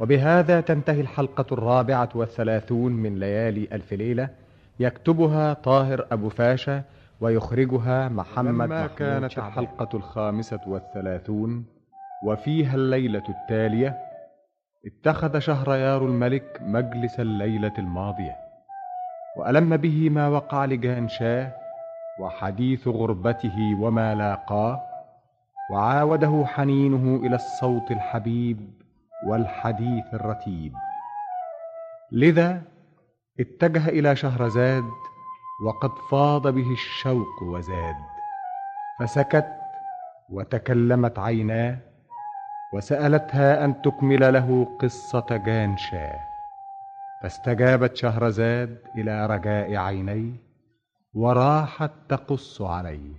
وبهذا تنتهي الحلقة الرابعة والثلاثون من ليالي ألف ليلة يكتبها طاهر أبو فاشا ويخرجها محمد لما محمود كانت شعبان. الحلقة الخامسة والثلاثون وفيها الليلة التالية اتخذ شهريار الملك مجلس الليلة الماضية وألم به ما وقع لجان شاه وحديث غربته وما لاقاه وعاوده حنينه إلى الصوت الحبيب والحديث الرتيب لذا اتجه إلى شهرزاد وقد فاض به الشوق وزاد. فسكت وتكلمت عيناه وسألتها أن تكمل له قصة جانشاه فاستجابت شهرزاد إلى رجاء عينيه وراحت تقص عليه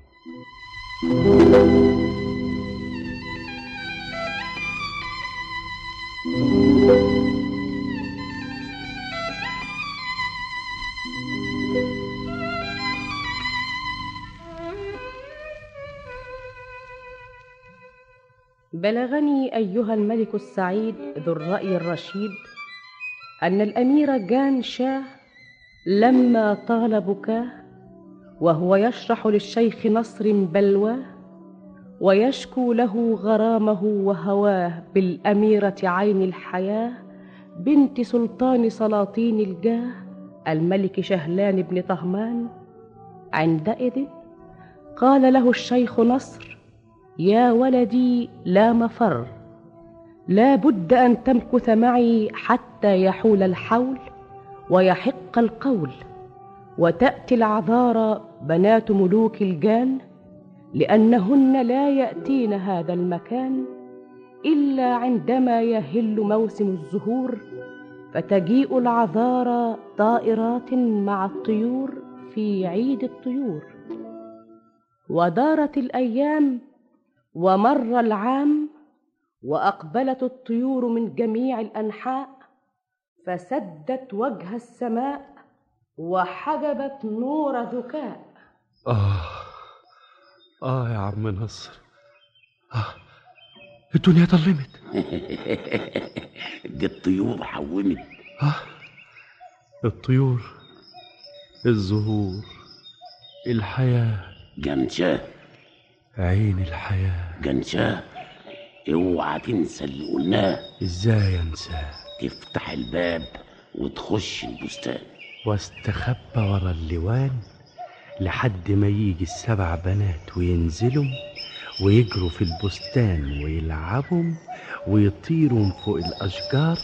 بلغني أيها الملك السعيد ذو الرأي الرشيد أن الأمير جان شاه لما طال بكاه وهو يشرح للشيخ نصر بلواه ويشكو له غرامه وهواه بالأميرة عين الحياة بنت سلطان سلاطين الجاه الملك شهلان بن طهمان. عندئذ قال له الشيخ نصر يا ولدي لا مفر. لا بد أن تمكث معي حتى يحول الحول ويحق القول. وتأتي العذارى بنات ملوك الجان لأنهن لا يأتين هذا المكان إلا عندما يهل موسم الزهور. فتجيء العذارى طائرات مع الطيور في عيد الطيور. ودارت الأيام ومر العام وأقبلت الطيور من جميع الأنحاء فسدت وجه السماء وحجبت نور ذكاء. آه آه يا عم نصر. آه الدنيا ضلمت دي الطيور حومت. آه الطيور الزهور الحياة. جنشاه عين الحياة. جنشاه اوعى تنسى اللي قلناه. إزاي انساه؟ تفتح الباب وتخش البستان. واستخبى ورا اللوان لحد ما يجي السبع بنات وينزلوا ويجروا في البستان ويلعبوا ويطيروا فوق الأشجار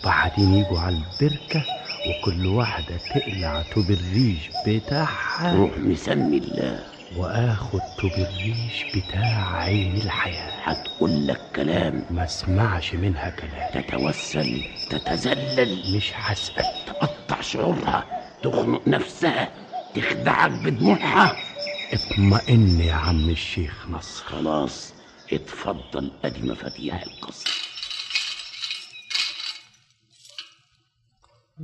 وبعدين يجوا على البركة وكل واحدة تقلع طوب الريش بتاعها. روح مسمي الله. واخد طوب الريش بتاع عين الحياة. هتقول لك كلام. ما اسمعش منها كلام. تتوسل تتذلل. مش هسأل. تقطع شعورها تخنق نفسها تخدعك بدموعها. اطمئن يا عم الشيخ نصر. خلاص اتفضل. ادي مفاتيح القصر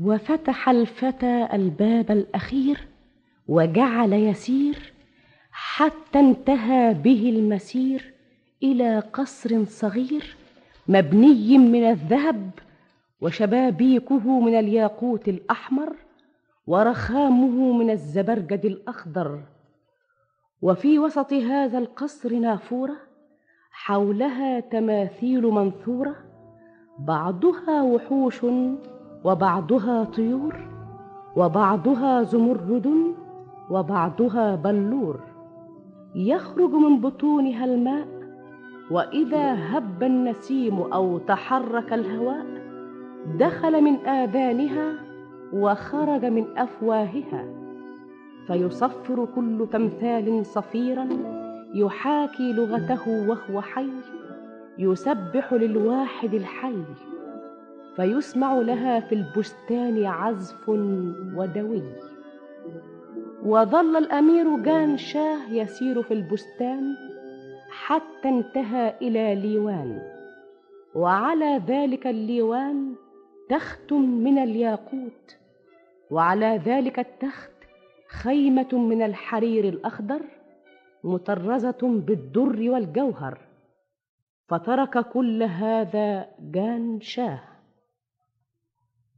وفتح الفتى الباب الأخير وجعل يسير حتى انتهى به المسير إلى قصر صغير مبني من الذهب وشبابيكه من الياقوت الأحمر ورخامه من الزبرجد الأخضر. وفي وسط هذا القصر نافورة حولها تماثيل منثورة بعضها وحوش وبعضها طيور وبعضها زمرد وبعضها بلور. يخرج من بطونها الماء وإذا هب النسيم أو تحرك الهواء دخل من آذانها وخرج من أفواهها. فيصفر كل تمثال صفيرا يحاكي لغته وهو حي يسبح للواحد الحي. فيسمع لها في البستان عزف ودوي. وظل الأمير جان شاه يسير في البستان حتى انتهى إلى ليوان. وعلى ذلك الليوان تخت من الياقوت وعلى ذلك التخت خيمة من الحرير الأخضر مطرزة بالدر والجوهر. فترك كل هذا جان شاه.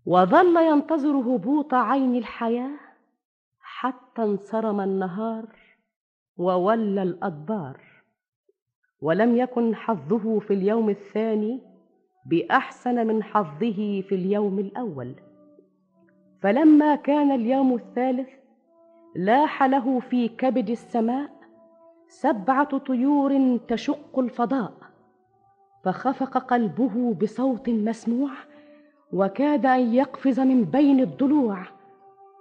وظل ينتظر هبوط عين الحياة حتى انصرم النهار وولى الأدبار ولم يكن حظه في اليوم الثاني بأحسن من حظه في اليوم الأول. فلما كان اليوم الثالث لاح له في كبد السماء سبعة طيور تشق الفضاء فخفق قلبه بصوت مسموع وكاد أن يقفز من بين الضلوع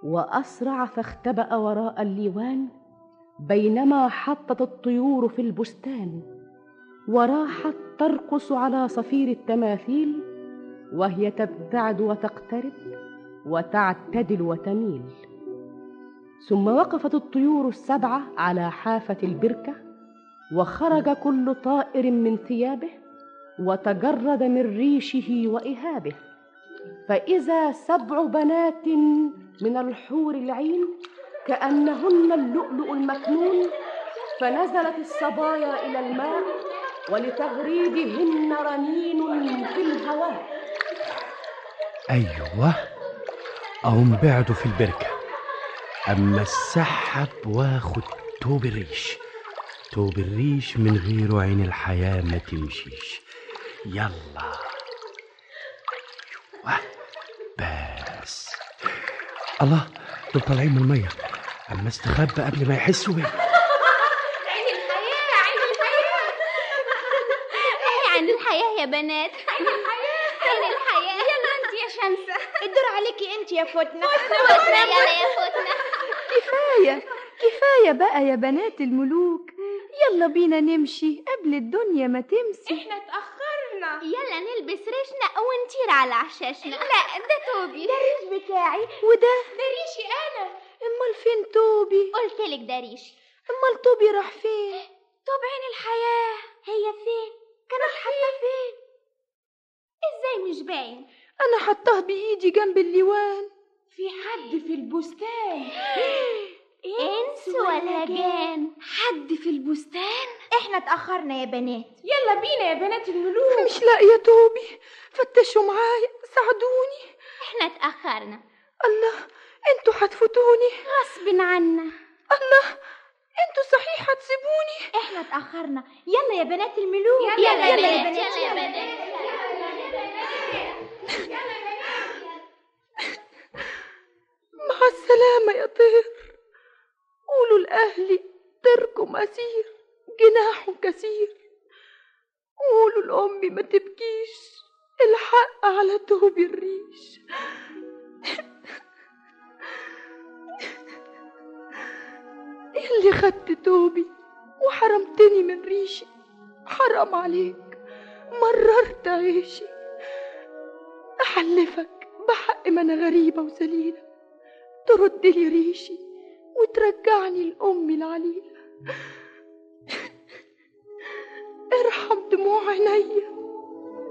وأسرع فاختبأ وراء الليوان بينما حطت الطيور في البستان وراحت ترقص على صفير التماثيل وهي تبتعد وتقترب وتعتدل وتميل. ثم وقفت الطيور السبعة على حافة البركة وخرج كل طائر من ثيابه وتجرد من ريشه وإهابه. فإذا سبع بنات من الحور العين كأنهن اللؤلؤ المكنون فنزلت الصبايا إلى الماء ولتغريدهن رنين في الهواء. أيوه أهم بعدوا في البركة. أما السحب واخد توب الريش. توب الريش من غيره عين الحياة ما تمشيش. يلا. واحد بس. الله دول طالعين من المية. أما استخبى قبل ما يحسوا بيه عين الحياة عين الحياة. إيه عين الحياة يا بنات؟ عين الحياة. عين الحياة. يلا أنت يا شمسة. الدور عليكي أنت يا فتنه فتنه يلا يا فتنه كفاية كفاية بقى يا بنات الملوك. يلا بينا نمشي قبل الدنيا ما تمسي. إحنا اتأخرنا. يلا نلبس ريشنا ونطير على عشاشنا. لا ده توبي. ده الريش بتاعي. وده؟ ده ريشي أنا. أمال فين توبي؟ قلتلك ده ريشي أمال توبي راح فين؟ طب عين الحياة. هي فين؟ كانت حاطة فين؟ إزاي مش باين؟ أنا حطاه بإيدي جنب الليوان في حد في البستان. إنس ولا جان. حد في البستان. إحنا اتأخرنا يا بنات. يلا بينا يا بنات الملوك. مش لاقية توبي فتشوا معايا. ساعدوني. إحنا اتأخرنا. الله إنتوا هتفوتوني. غصب عنا. الله إنتوا صحيح هتسيبوني. إحنا اتأخرنا. يلا يا بنات الملوك. يلا, يلا, يلا يا بنات. يلا يا بنات. مع السلامة يا طير. قولوا لأهلي طيركم أسير جناحه كثير. قولوا لأمي ما تبكيش الحق على توبي الريش. اللي خدت توبي وحرمتني من ريشي حرام عليك. مررت عيشي. أحلفك بحق ما أنا غريبة وذليلة ترد لي ريشي. وترجعني لأمي العليلة ارحم دموع عينيا.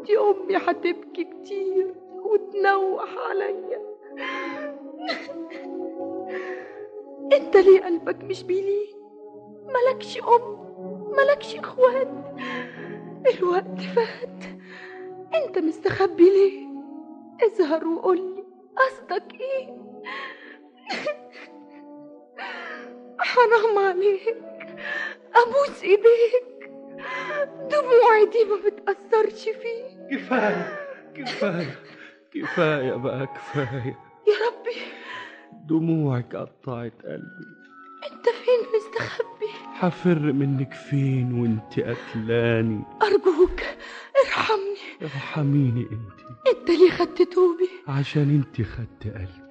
دي أمي هتبكي كتير وتنوح عليا. انت ليه قلبك مش بيلين ملكش أم ملكش إخوات. الوقت فات. انت مستخبي ليه؟ اظهر وقولي قصدك إيه؟ حرام عليك. ابوس ايديك دموعي دي ما بتأثرش فيك. كفاية كفاية كفاية بقى كفاية. يا ربي. دموعك قطعت قلبي. أنت فين مستخبي حفر منك فين وأنت قتلاني؟ أرجوك ارحمني. ارحميني أنت. أنت ليه خدت توبي. عشان أنت خدت قلبي.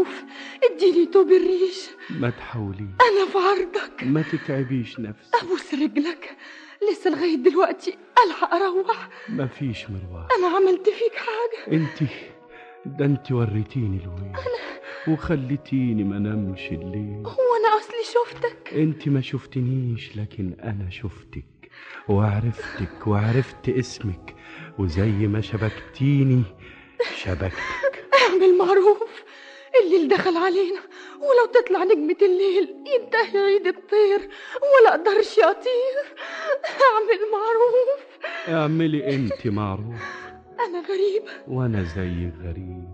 معروف اديني توبي الريش. ما تحاوليش أنا في عرضك. ما تتعبيش نفسك. أبوس رجلك. لسه لغاية دلوقتي ألحق أروح. ما فيش مروان أنا عملت فيك حاجة. أنت ده أنت وريتيني الويل. وخليتيني ما نمش الليل. هو أنا أصلي شفتك. أنت ما شفتنيش لكن أنا شفتك. وعرفتك وعرفت اسمك. وزي ما شبكتيني شبكتك. اعمل معروف. الليل دخل علينا ولو تطلع نجمة الليل ينتهي عيد الطير ولا أقدرش أطير. أعمل معروف. اعملي أنت معروف. أنا غريبة وأنا زي غريب.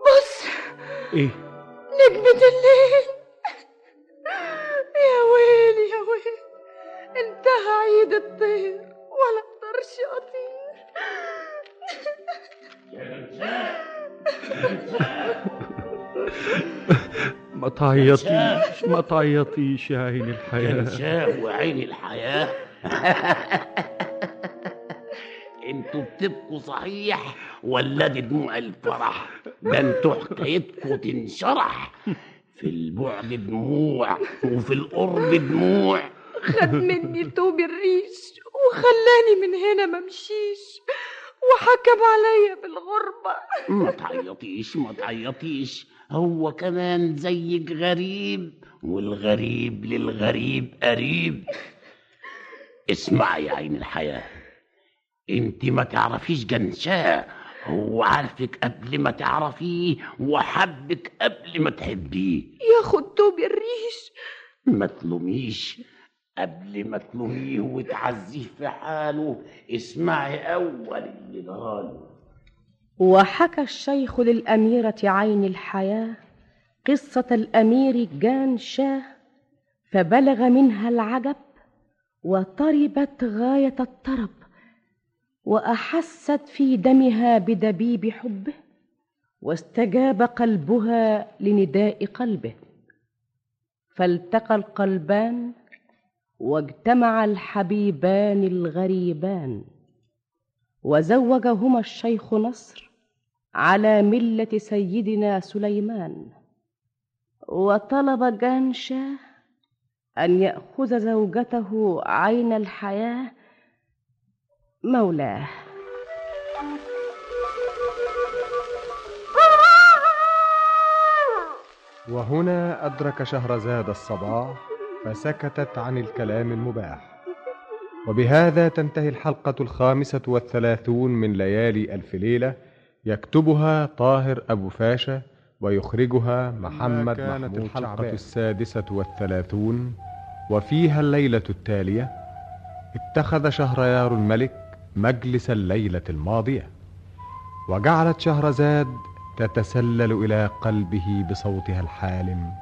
بص. إيه؟ نجمة الليل. يا ويلي يا ويلي انتهى عيد الطير ولا أقدرش أطير. ما تعيطيش ما تعيطيش يا عين الحياة انساه وعين الحياة. أنتوا بتبكوا صحيح ولا دي دموع الفرح؟ ده أنتوا حكايتكوا تنشرح. في البعد دموع وفي القرب دموع. خد مني توب الريش وخلاني من هنا ممشيش وحكم عليا بالغربة. ما تعيطيش ما تعيطيش. هو كمان زيك غريب والغريب للغريب قريب. اسمعي يا عين الحياة انت ما تعرفيش جنشاه هو عارفك قبل ما تعرفيه وحبك قبل ما تحبيه. ياخد توب الريش. ما تلوميش. قبل ما تلوميه وتعزيه في حاله اسمعي أول اللي جراله وحكى الشيخ للأميرة عين الحياة قصة الأمير جان شاه فبلغ منها العجب وطربت غاية الطرب وأحست في دمها بدبيب حبه واستجاب قلبها لنداء قلبه. فالتقى القلبان واجتمع الحبيبان الغريبان وزوجهما الشيخ نصر على ملة سيدنا سليمان. وطلب جانشا أن يأخذ زوجته عين الحياة مولاه. وهنا أدرك شهرزاد الصباح فسكتت عن الكلام المباح. وبهذا تنتهي الحلقة الخامسة والثلاثون من ليالي ألف ليلة يكتبها طاهر أبو فاشا ويخرجها محمد كانت محمود الحلقة الحلقة السادسة والثلاثون. وفيها الليلة التالية اتخذ شهريار الملك مجلس الليلة الماضية. وجعلت شهرزاد تتسلل إلى قلبه بصوتها الحالم.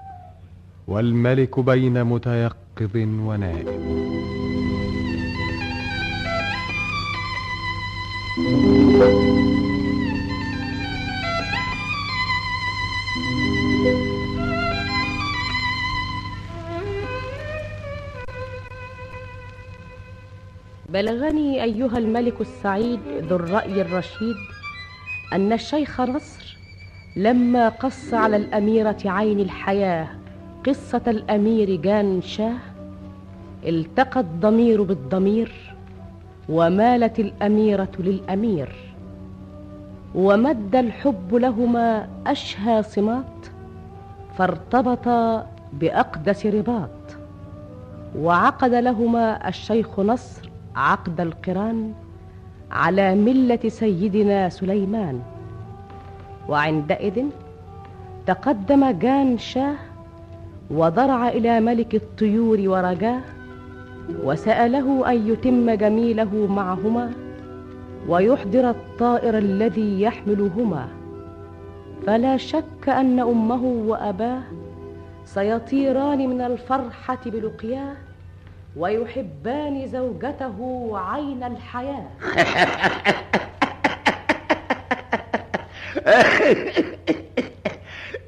والملك بين متيقظ ونائم. بلغني أيها الملك السعيد ذو الرأي الرشيد أن الشيخ نصر لما قص على الأميرة عين الحياة قصة الأمير جان شاه التقى الضمير بالضمير ومالت الأميرة للأمير ومد الحب لهما أشهى صمات فارتبطا بأقدس رباط وعقد لهما الشيخ نصر عقد القران على ملة سيدنا سليمان. وعندئذ تقدم جان شاه وضرع إلى ملك الطيور ورجاه وسأله أن يتم جميله معهما ويحضر الطائر الذي يحملهما. فلا شك أن أمه وأباه سيطيران من الفرحة بلقياه ويحبان زوجته عين الحياة.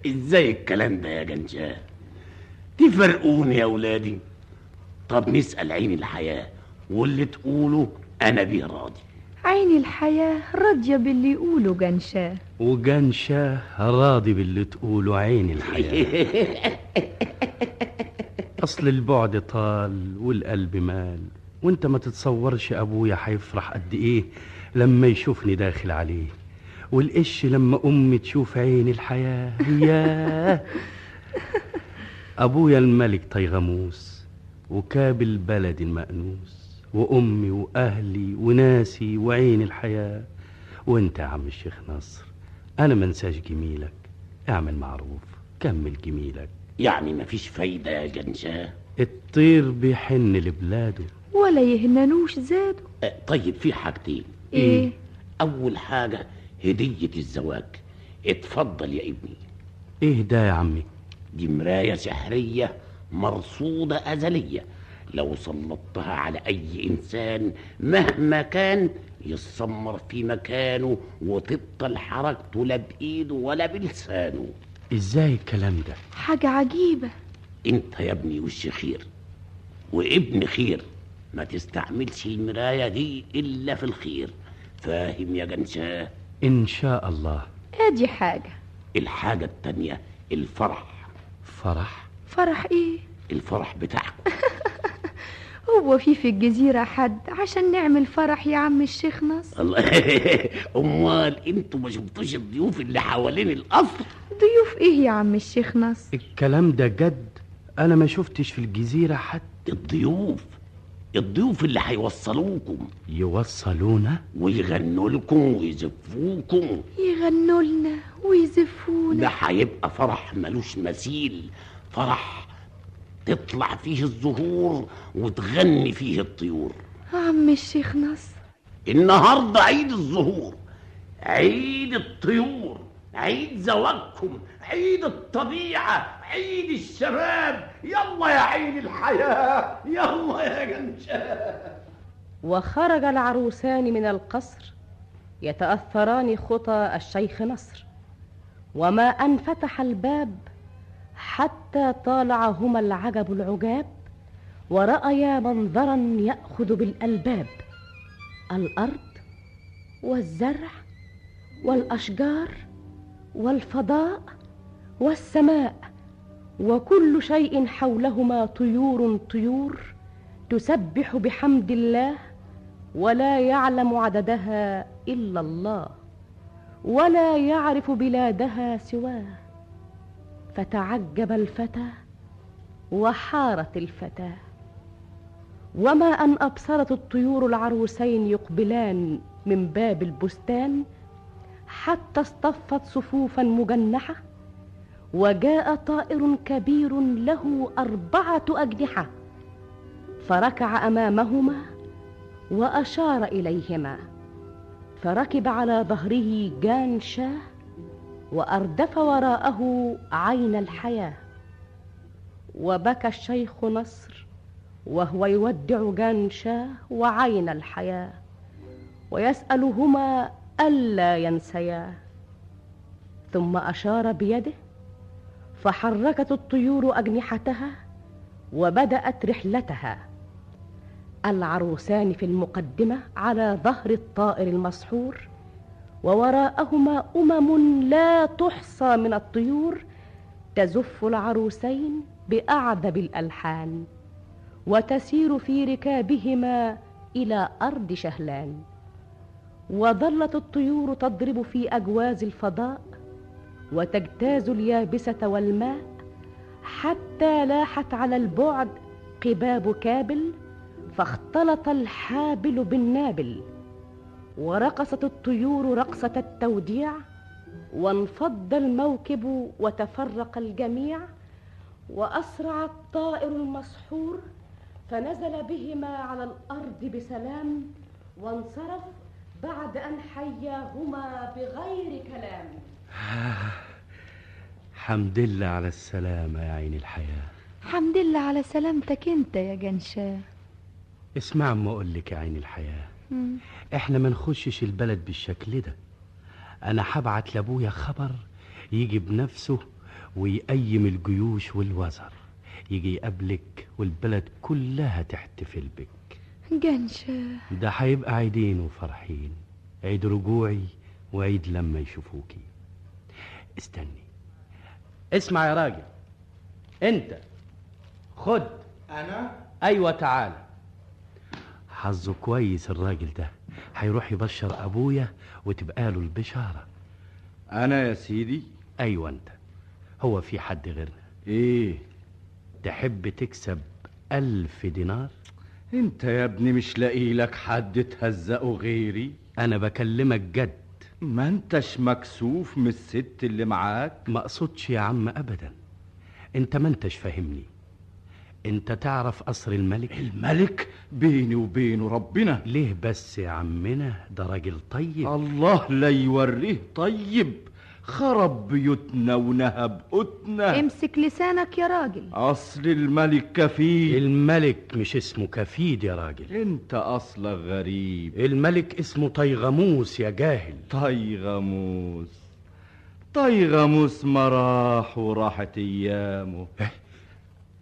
إزاي الكلام ده يا جنجاه تفرقوني يا ولادي. طب نسأل عين الحياة واللي تقوله أنا بيه راضي. عين الحياة راضية باللي يقوله جنشاه وجنشاه راضي باللي تقوله عين الحياة. أصل البعد طال والقلب مال وانت ما تتصورش أبويا هيفرح قد إيه لما يشوفني داخل عليه. والقش لما أمي تشوف عين الحياة ياه! أبويا الملك طيغموس وكاب البلد المأنوس وأمي وأهلي وناسي وعين الحياة. وأنت يا عم الشيخ نصر أنا منساش جميلك. اعمل معروف كمل جميلك. يعني مفيش فايدة يا جنشاه الطير بيحن لبلاده. ولا يهننوش زاده. أه، طيب في حاجتين. إيه؟ أول حاجة هدية الزواج. اتفضل يا ابني. إيه ده يا عمي؟ دي مراية سحرية مرصودة أزلية. لو سلطتها على أي إنسان مهما كان يتسمر في مكانه وتبطل حركته لا بإيده ولا بلسانه. إزاي الكلام ده؟ حاجة عجيبة. أنت يا ابني وش خير؟ وابن خير. ما تستعملش المراية دي إلا في الخير. فاهم يا جنشاه إن شاء الله. ادي حاجة؟ الحاجة التانية الفرح. فرح فرح إيه؟ الفرح بتاعكم. هو في في الجزيرة حد عشان نعمل فرح يا عم الشيخ نصر؟ الله. امال أنتوا ما شفتوش الضيوف اللي حوالين القصر؟ ضيوف إيه يا عم الشيخ نصر؟ الكلام ده جد. أنا ما شفتش في الجزيرة حد. الضيوف. الضيوف اللي هيوصلوكم. يوصلونا؟ ويغنوا لكم ويزفوكم. يغنوا لنا ويزفونا. ده هيبقى فرح ملوش مثيل. فرح تطلع فيه الزهور وتغني فيه الطيور. عم الشيخ نصر. النهارده عيد الزهور عيد الطيور عيد زواجكم عيد الطبيعة عيد الشباب. يلا يا عين الحياة. يلا يا جنشاه وخرج العروسان من القصر يتأثران خطى الشيخ نصر. وما ان فتح الباب حتى طالعهما العجب العجاب ورأيا منظرا يأخذ بالألباب. الأرض والزرع والأشجار والفضاء والسماء. وكل شيء حولهما طيور طيور تسبح بحمد الله ولا يعلم عددها إلا الله ولا يعرف بلادها سواه. فتعجب الفتى وحارت الفتاه وما أن أبصرت الطيور العروسين يقبلان من باب البستان حتى اصطفت صفوفا مجنحة وجاء طائر كبير له أربعة أجنحة فركع أمامهما وأشار إليهما. فركب على ظهره جان شاه وأردف وراءه عين الحياة. وبكى الشيخ نصر وهو يودع جان شاه وعين الحياة ويسألهما ألا ينسياه ثم أشار بيده فحركت الطيور أجنحتها وبدأت رحلتها. العروسان في المقدمة على ظهر الطائر المسحور ووراءهما أمم لا تحصى من الطيور تزف العروسين بأعذب الألحان وتسير في ركابهما إلى أرض شهلان. وظلت الطيور تضرب في أجواز الفضاء وتجتاز اليابسة والماء حتى لاحت على البعد قباب كابل فاختلط الحابل بالنابل ورقصت الطيور رقصة التوديع وانفض الموكب وتفرق الجميع وأسرع الطائر المسحور فنزل بهما على الأرض بسلام وانصرف بعد أن حياهما بغير كلام. حمد لله على السلامة يا عين الحياة. حمد لله على سلامتك انت يا جنشاه اسمع ما أقول لك يا عين الحياة. مم. إحنا ما نخشش البلد بالشكل ده. أنا هبعت لأبويا خبر يجي بنفسه ويقيم الجيوش والوزر. يجي يقابلك والبلد كلها تحتفل بك. جنشاه ده هيبقى عيدين وفرحين. عيد رجوعي وعيد لما يشوفوكي. استني. اسمع يا راجل. انت. خد. أنا؟ أيوه تعال. حظه كويس الراجل ده. هيروح يبشر أبويا وتبقى له البشارة. أنا يا سيدي؟ أيوه أنت. هو في حد غيرنا. إيه؟ تحب تكسب ألف دينار؟ أنت يا ابني مش لاقي لك حد تهزقه غيري؟ أنا بكلمك جد. ما انتش مكسوف من الست اللي معاك؟ ما اقصدش يا عم ابدا. انت ما انتش فاهمني. انت تعرف قصر الملك؟ الملك بيني وبينه ربنا. ليه بس يا عمنا؟ ده راجل طيب. الله لا يوريه طيب. خرب بيوتنا ونهب قوتنا امسك لسانك يا راجل. أصل الملك كفيل الملك مش اسمه كفيد يا راجل. أنت اصلك غريب. الملك اسمه طيغموس يا جاهل. طيغموس. طيغموس ما راح وراحت أيامه.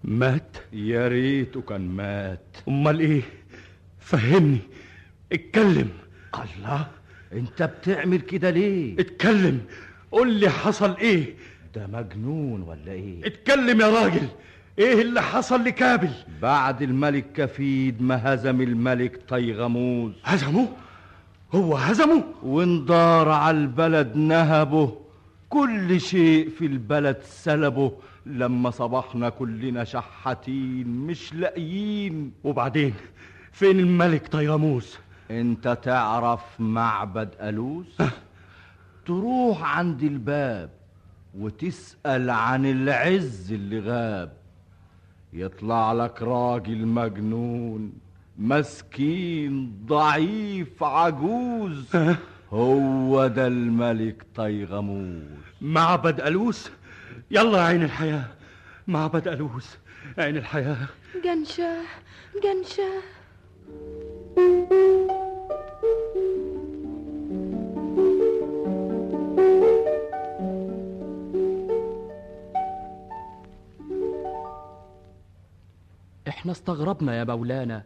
مات؟ يا ريته كان مات. أمال إيه؟ فهمني. اتكلم. الله أنت بتعمل كده ليه؟ اتكلم. قول لي حصل إيه؟ ده مجنون ولا إيه؟ اتكلم يا راجل. إيه اللي حصل لكابل؟ بعد الملك كفيد ما هزم الملك طيغموس هزمه هو هزمه واندار على البلد نهبه. كل شيء في البلد سلبه. لما صبحنا كلنا شحاتين مش لاقيين. وبعدين؟ فين الملك طيغموس انت تعرف معبد ألوس؟ تروح عند الباب وتسأل عن العز اللي غاب. يطلع لك راجل مجنون مسكين ضعيف عجوز. هو ده الملك طيغموس معبد ألوس؟ يلا يا عين الحياة. معبد ألوس عين الحياة. جنشاه جنشاه إحنا استغربنا يا مولانا.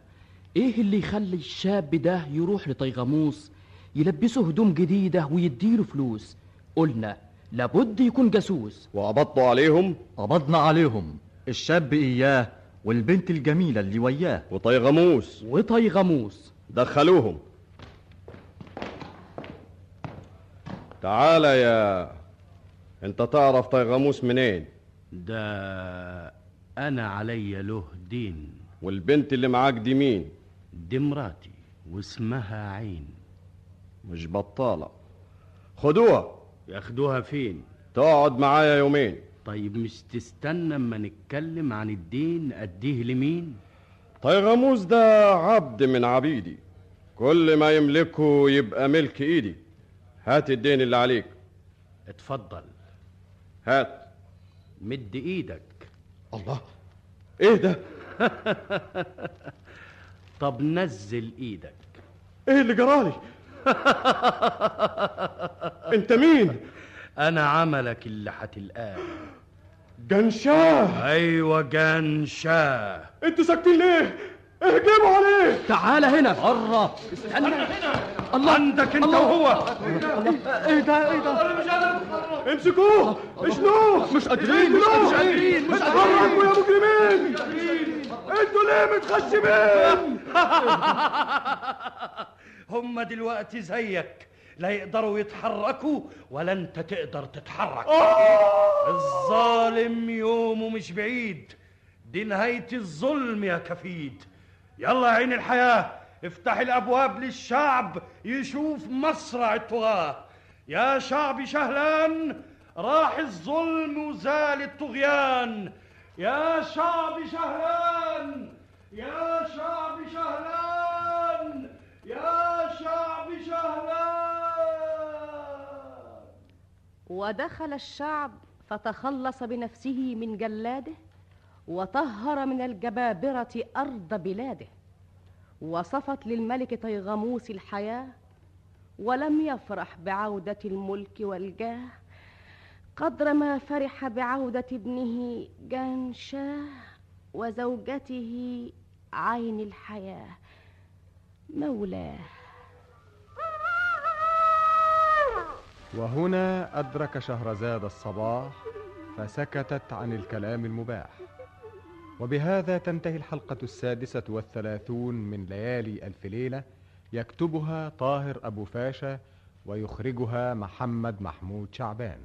إيه اللي يخلي الشاب ده يروح لطيغموس يلبسه هدوم جديدة ويديله فلوس؟ قلنا لابد يكون جاسوس. وقبضتوا عليهم؟ قبضنا عليهم. الشاب إياه والبنت الجميلة اللي وياه. وطيغموس. وطيغموس. دخلوهم. تعال يا انت تعرف طيغموس منين؟ ده أنا علي له دين. والبنت اللي معاك دي مين؟ دي مراتي واسمها عين. مش بطالة. خدوها. ياخدوها فين؟ تقعد معايا يومين. طيب مش تستنى اما نتكلم عن الدين اديه لمين؟ طيغموس ده عبد من عبيدي. كل ما يملكه يبقى ملك ايدي. هات الدين اللي عليك. اتفضل. هات. مد إيدك. الله. إيه ده؟ طب نزل إيدك. إيه اللي جرالي انت مين؟ أنا عملك اللي هتلقاه. جنشاه. أيوه جنشاه. أنتوا ساكتين ليه؟ اهجموا عليه. تعال هنا. قرب استنى. الله. عندك انت وهو. إيه ده إيه ده أنا مش قادر. امسكوه. اشنوه مش قادرين مش قادرين مش اتحركوا يا مجرمين. أنتوا ليه متخشبين هم دلوقتي زيك. لا يقدروا يتحركوا ولا انت تقدر تتحرك. الظالم يومه مش بعيد. دي نهاية الظلم يا كفيد. يلا عين الحياة افتح الأبواب للشعب يشوف مصرع الطغاة يا شعب شهلان راح الظلم وزال الطغيان. يا شعب شهلان يا شعب شهلان يا شعب شهلان. ودخل الشعب فتخلص بنفسه من جلاده. وطهر من الجبابرة أرض بلاده. وصفت للملك طيغموس الحياة ولم يفرح بعودة الملك والجاه. قدر ما فرح بعودة ابنه جانشاه وزوجته عين الحياة. مولاه. وهنا أدرك شهرزاد الصباح فسكتت عن الكلام المباح. وبهذا تنتهي الحلقة السادسة والثلاثون من ليالي ألف ليلة. يكتبها طاهر أبو فاشا ويخرجها محمد محمود شعبان.